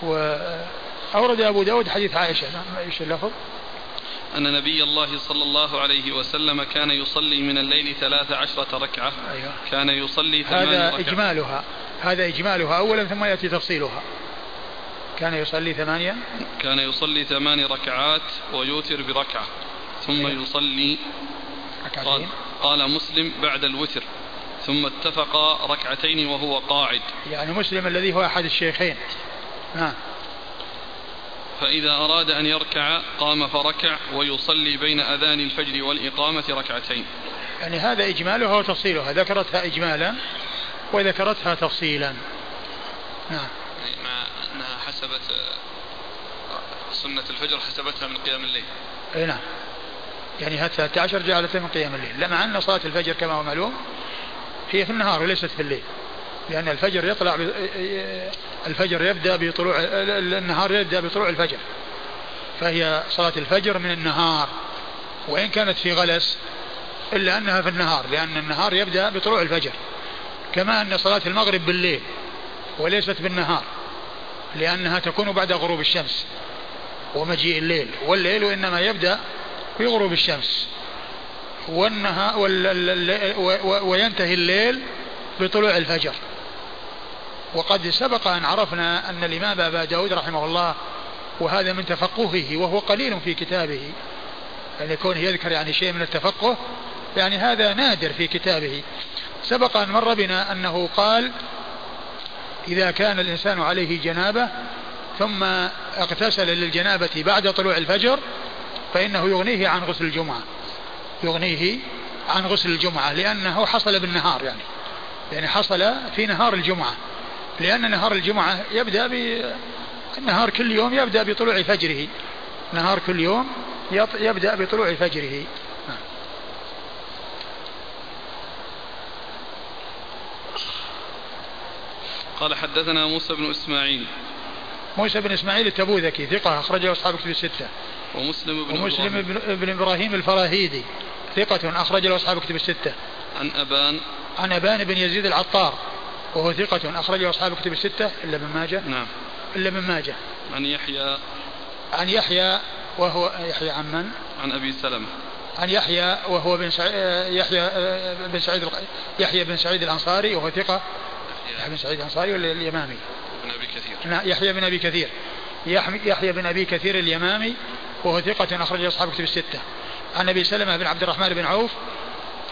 وأورد أبو داود حديث عائشة. إيش اللفظ؟ أن نبي الله صلى الله عليه وسلم كان يصلي من الليل ثلاث عشرة ركعة. أيوة. كان يصلي هذا ركعة. إجمالها. هذا إجمالها أولا ثم يأتي تفصيلها. كان يصلي ثمانية؟ كان يصلي ثمان ركعات ويوتر بركعة ثم أيوة. يصلي قال, قال مسلم بعد الوتر ثم اتفق ركعتين وهو قاعد. يعني مسلم الذي هو أحد الشيخين. نعم فإذا أراد أن يركع قام فركع ويصلي بين أذان الفجر والإقامة ركعتين. يعني هذا إجمالها وتفصيلها. ذكرتها إجمالا وذكرتها تفصيلا. نعم. حسبت سنة الفجر حسبتها من قيام الليل. أي نعم. يعني هذا 13 جعلتها من قيام الليل. لما أن صلاة الفجر كما هو معلوم هي في النهار وليست في الليل. لأن الفجر يطلع ب... الفجر يبدأ بطلوع النهار يبدأ بطلوع الفجر. فهي صلاة الفجر من النهار. وإن كانت في غلس إلا أنها في النهار لأن النهار يبدأ بطلوع الفجر. كما أن صلاة المغرب بالليل وليست بالنهار. لأنها تكون بعد غروب الشمس ومجيء الليل والليل إنما يبدأ في غروب الشمس. والنهار وينتهي الليل بطلوع الفجر. وقد سبق أن عرفنا أن الإمام أبا داود رحمه الله وهذا من تفقهه وهو قليل في كتابه. يعني كونه يذكر يعني شيء من التفقه يعني هذا نادر في كتابه. سبق أن مر بنا أنه قال إذا كان الإنسان عليه جنابة ثم اغتسل للجنابة بعد طلوع الفجر فإنه يغنيه عن غسل الجمعة. يغنيه عن غسل الجمعة لأنه حصل بالنهار يعني. يعني حصل في نهار الجمعة. لأن نهار الجمعة يبدأ ب النهار كل يوم يبدأ بطلوع فجره. نهار كل يوم يبدأ بطلوع فجره. قال حدثنا موسى بن إسماعيل. موسى بن إسماعيل التبوذكي ثقة أخرجه أصحاب كتب الستة. ومسلم بن ومسلم إبراهيم. بن إبراهيم الفراهيدي ثقة أخرج له أصحاب كتب الستة. عن أبان. عن أبان بن يزيد العطار وهو ثقة أخرجه أصحاب كتب الستة إلا ابن ماجه. نعم. إلا ابن ماجه. عن يحيى. عن يحيى وهو يحيى عن من؟ عن أبي سلمة. عن يحيى وهو بن سعيد يحيى بن سعيد يحيى بن سعيد الأنصاري وهو ثقة. يحيى بن سعيد الأنصاري ولا اليمامي؟ بن أبي كثير. نعم يحيى بن أبي كثير. يحيى بن أبي كثير اليمامي وهو ثقة أخرج أصحاب كتب الستة. عن أبي سلمة بن عبد الرحمن بن عوف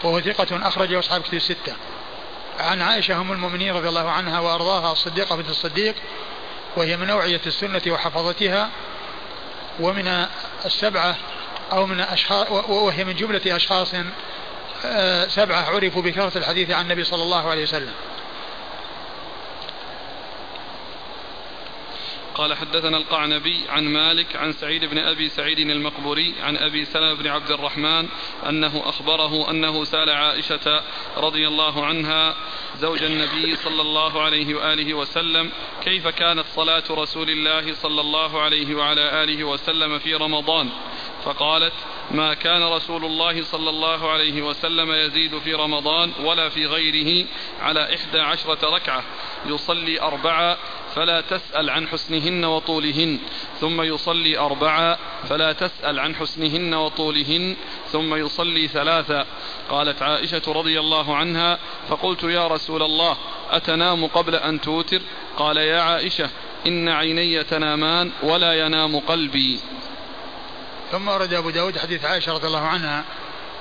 وهو ثقة أخرج أصحاب كتب الستة. عن عائشة أم المؤمنين رضي الله عنها وأرضاها الصديقة بنت الصديق وهي من أوعية السنة وحفظتها ومن السبعة أو من أشخاص وهي من جملة أشخاص آه، سبعة عرفوا بكثرة الحديث عن النبي صلى الله عليه وسلم. قال حدثنا القعنبي عن مالك عن سعيد بن أبي سعيد المقبوري عن أبي سلمة بن عبد الرحمن أنه أخبره أنه سأل عائشة رضي الله عنها زوج النبي صلى الله عليه وآله وسلم كيف كانت صلاة رسول الله صلى الله عليه وعلى آله وسلم في رمضان؟ فقالت ما كان رسول الله صلى الله عليه وسلم يزيد في رمضان ولا في غيره على إحدى عشرة ركعة يصلي أربعة فلا تسأل عن حسنهن وطولهن ثم يصلي أربعة فلا تسأل عن حسنهن وطولهن ثم يصلي ثلاثا قالت عائشة رضي الله عنها فقلت يا رسول الله أتنام قبل أن توتر؟ قال يا عائشة إن عيني تنامان ولا ينام قلبي. ثم ورد أبو داود حديث عائشة رضي الله عنها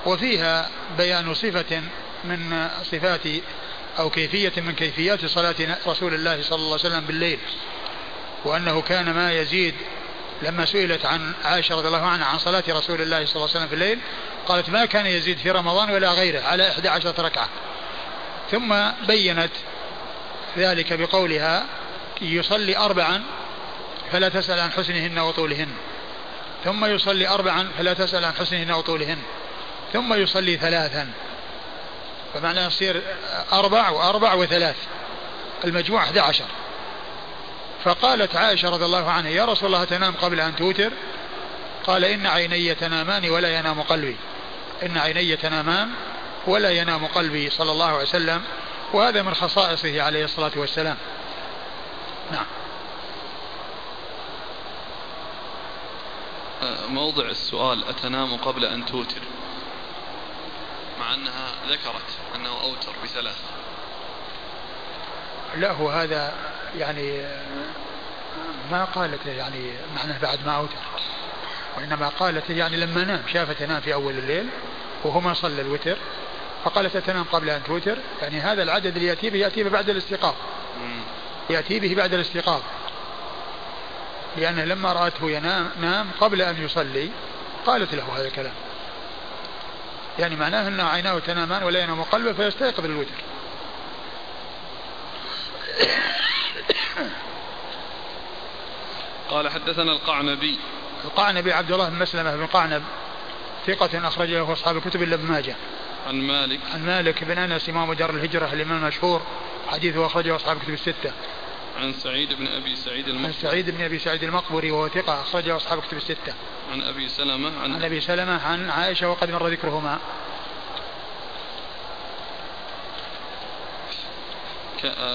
وفيها بيان صفة من صفات أو كيفية من كيفيات صلاة رسول الله صلى الله عليه وسلم بالليل وأنه كان ما يزيد لما سئلت عن عائشة رضي الله عنها عن صلاة رسول الله صلى الله عليه وسلم في الليل قالت ما كان يزيد في رمضان ولا غيره على 11 ركعة. ثم بينت ذلك بقولها يصلي أربعا فلا تسأل عن حسنهن وطولهن. ثم يصلي أربعا فلا تسأل عن حسنهن وطولهن. ثم يصلي ثلاثا. فمعنى يصير أربع وأربع وثلاث. المجموع 11 فقالت عائشة رضي الله عنها يا رسول الله تنام قبل أن توتر؟ قال إن عيني تنامان ولا ينام قلبي. إن عيني تنامان ولا ينام قلبي صلى الله عليه وسلم. وهذا من خصائصه عليه الصلاة والسلام. نعم. موضع السؤال أتنام قبل أن توتر؟ مع أنها ذكرت أنه أوتر بثلاث. لا هو هذا يعني ما قالت يعني معناه بعد ما أوتر. وإنما قالت يعني لما نام شافت تنام في أول الليل وهو ما صلى الوتر فقالت تنام قبل أن توتر. يعني هذا العدد اللي يأتي به يأتي به بعد الاستيقاظ. يأتي به بعد الاستيقاظ. لأنه لما رأته ينام نام قبل أن يصلي قالت له هذا الكلام. يعني معناه أن عيناه تنامان ولا ينام قلبه فيستيقظ للوتر. قال حدثنا القعنبي. القعنبي عبد الله بن مسلمة بن قعنب ثقة أخرج له أصحاب الكتب إلا ابن ماجه. عن مالك. عن مالك بن أنس إمام دار الهجرة الإمام المشهور حديثه أخرجه أصحاب الكتب الستة. عن سعيد بن أبي سعيد المقبري. عن سعيد بن أبي سعيد المقبري وهو ثقة أخرجه أصحاب كتب الستة. عن أبي سلمة عن, عن أبي سلمة عن عائشة وقد مر ذكرهما.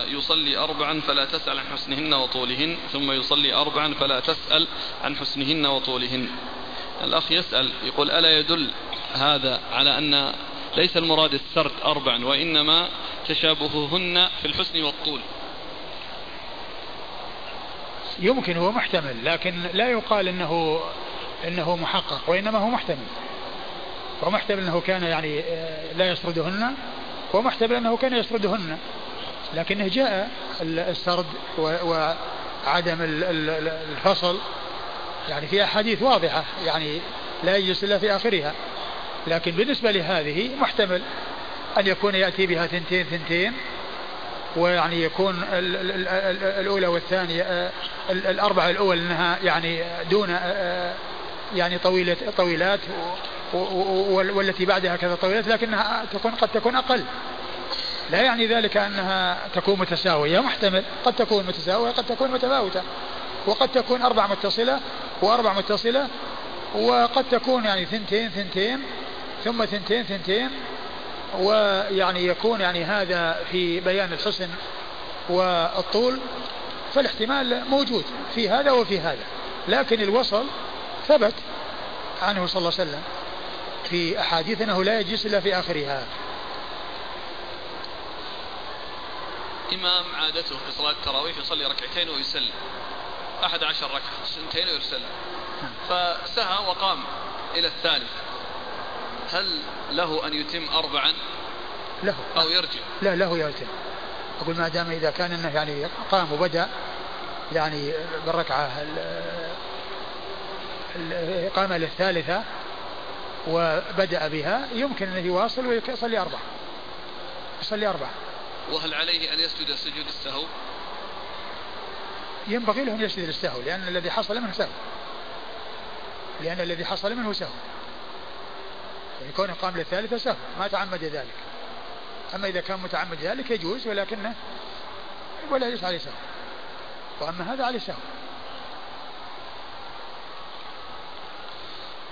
يصلي أربعا فلا تسأل عن حسنهن وطولهن ثم يصلي أربعا فلا تسأل عن حسنهن وطولهن. الأخ يسأل يقول ألا يدل هذا على أن ليس المراد السرد أربعا وإنما تشابههن في الحسن والطول؟ يمكن هو محتمل لكن لا يقال إنه إنه محقق وإنما هو محتمل. ومحتمل أنه كان يعني آه، لا يسردهن ومحتمل أنه كان يسردهن. لكنه جاء السرد وعدم الفصل يعني في أحاديث واضحة يعني لا يجلس إلا في آخرها. لكن بالنسبة لهذه محتمل أن يكون يأتي بها ثنتين ثنتين ويعني يكون الأولى والثانية آه، الأربعة الأول أنها يعني دون آه، يعني طويلة طويلات والتي بعدها كذا طويلات لكنها تكون قد تكون أقل. لا يعني ذلك أنها تكون متساوية محتمل قد تكون متساوية قد تكون متفاوتة وقد تكون أربع متصلة وأربع متصلة وقد تكون يعني ثنتين ثنتين ثم ثنتين ثنتين ويعني يكون يعني هذا في بيان الحسن والطول فالاحتمال موجود في هذا وفي هذا. لكن الوصل ثبت عنه صلى الله عليه وسلم في أحاديث أنه لا يجلس إلا في آخرها. إمام عادته في صلاة التراويح يصلي ركعتين ويسلم. أحد عشر ركعة سنتين ويسلم. فسهى وقام إلى الثالث هل له أن يتم أربعا؟ له. أو يرجع؟ لا له يتم أقول ما دام إذا كان أنه يعني قام وبدأ يعني بالركعة الإقامة للثالثة وبدأ بها يمكن أن يواصل ويصلي أربعة. يصلي أربعة. وهل عليه أن يسجد سجود السهو؟ ينبغي له أن يسجد السهو لأن الذي حصل منه سهو. لأن الذي حصل منه سهو. يعني كونه قام للثالثة سهو ما تعمد ذلك. أما إذا كان متعمد ذلك يجوز ولكنه ولا يجوز عليه سهو وأما هذا عليه سهو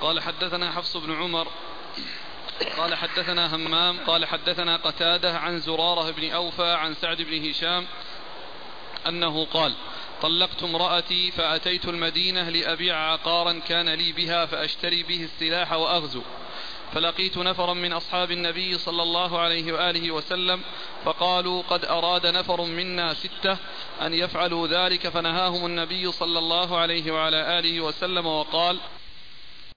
قال حدثنا حفص بن عمر قال حدثنا همام قال حدثنا قتادة عن زرارة بن أوفى عن سعد بن هشام أنه قال طلقت امرأتي فأتيت المدينة لأبيع عقارا كان لي بها فأشتري به السلاح وأغزو. فلقيت نفرا من أصحاب النبي صلى الله عليه وآله وسلم فقالوا قد أراد نفر منا ستة أن يفعلوا ذلك فنهاهم النبي صلى الله عليه وعلى آله وسلم وقال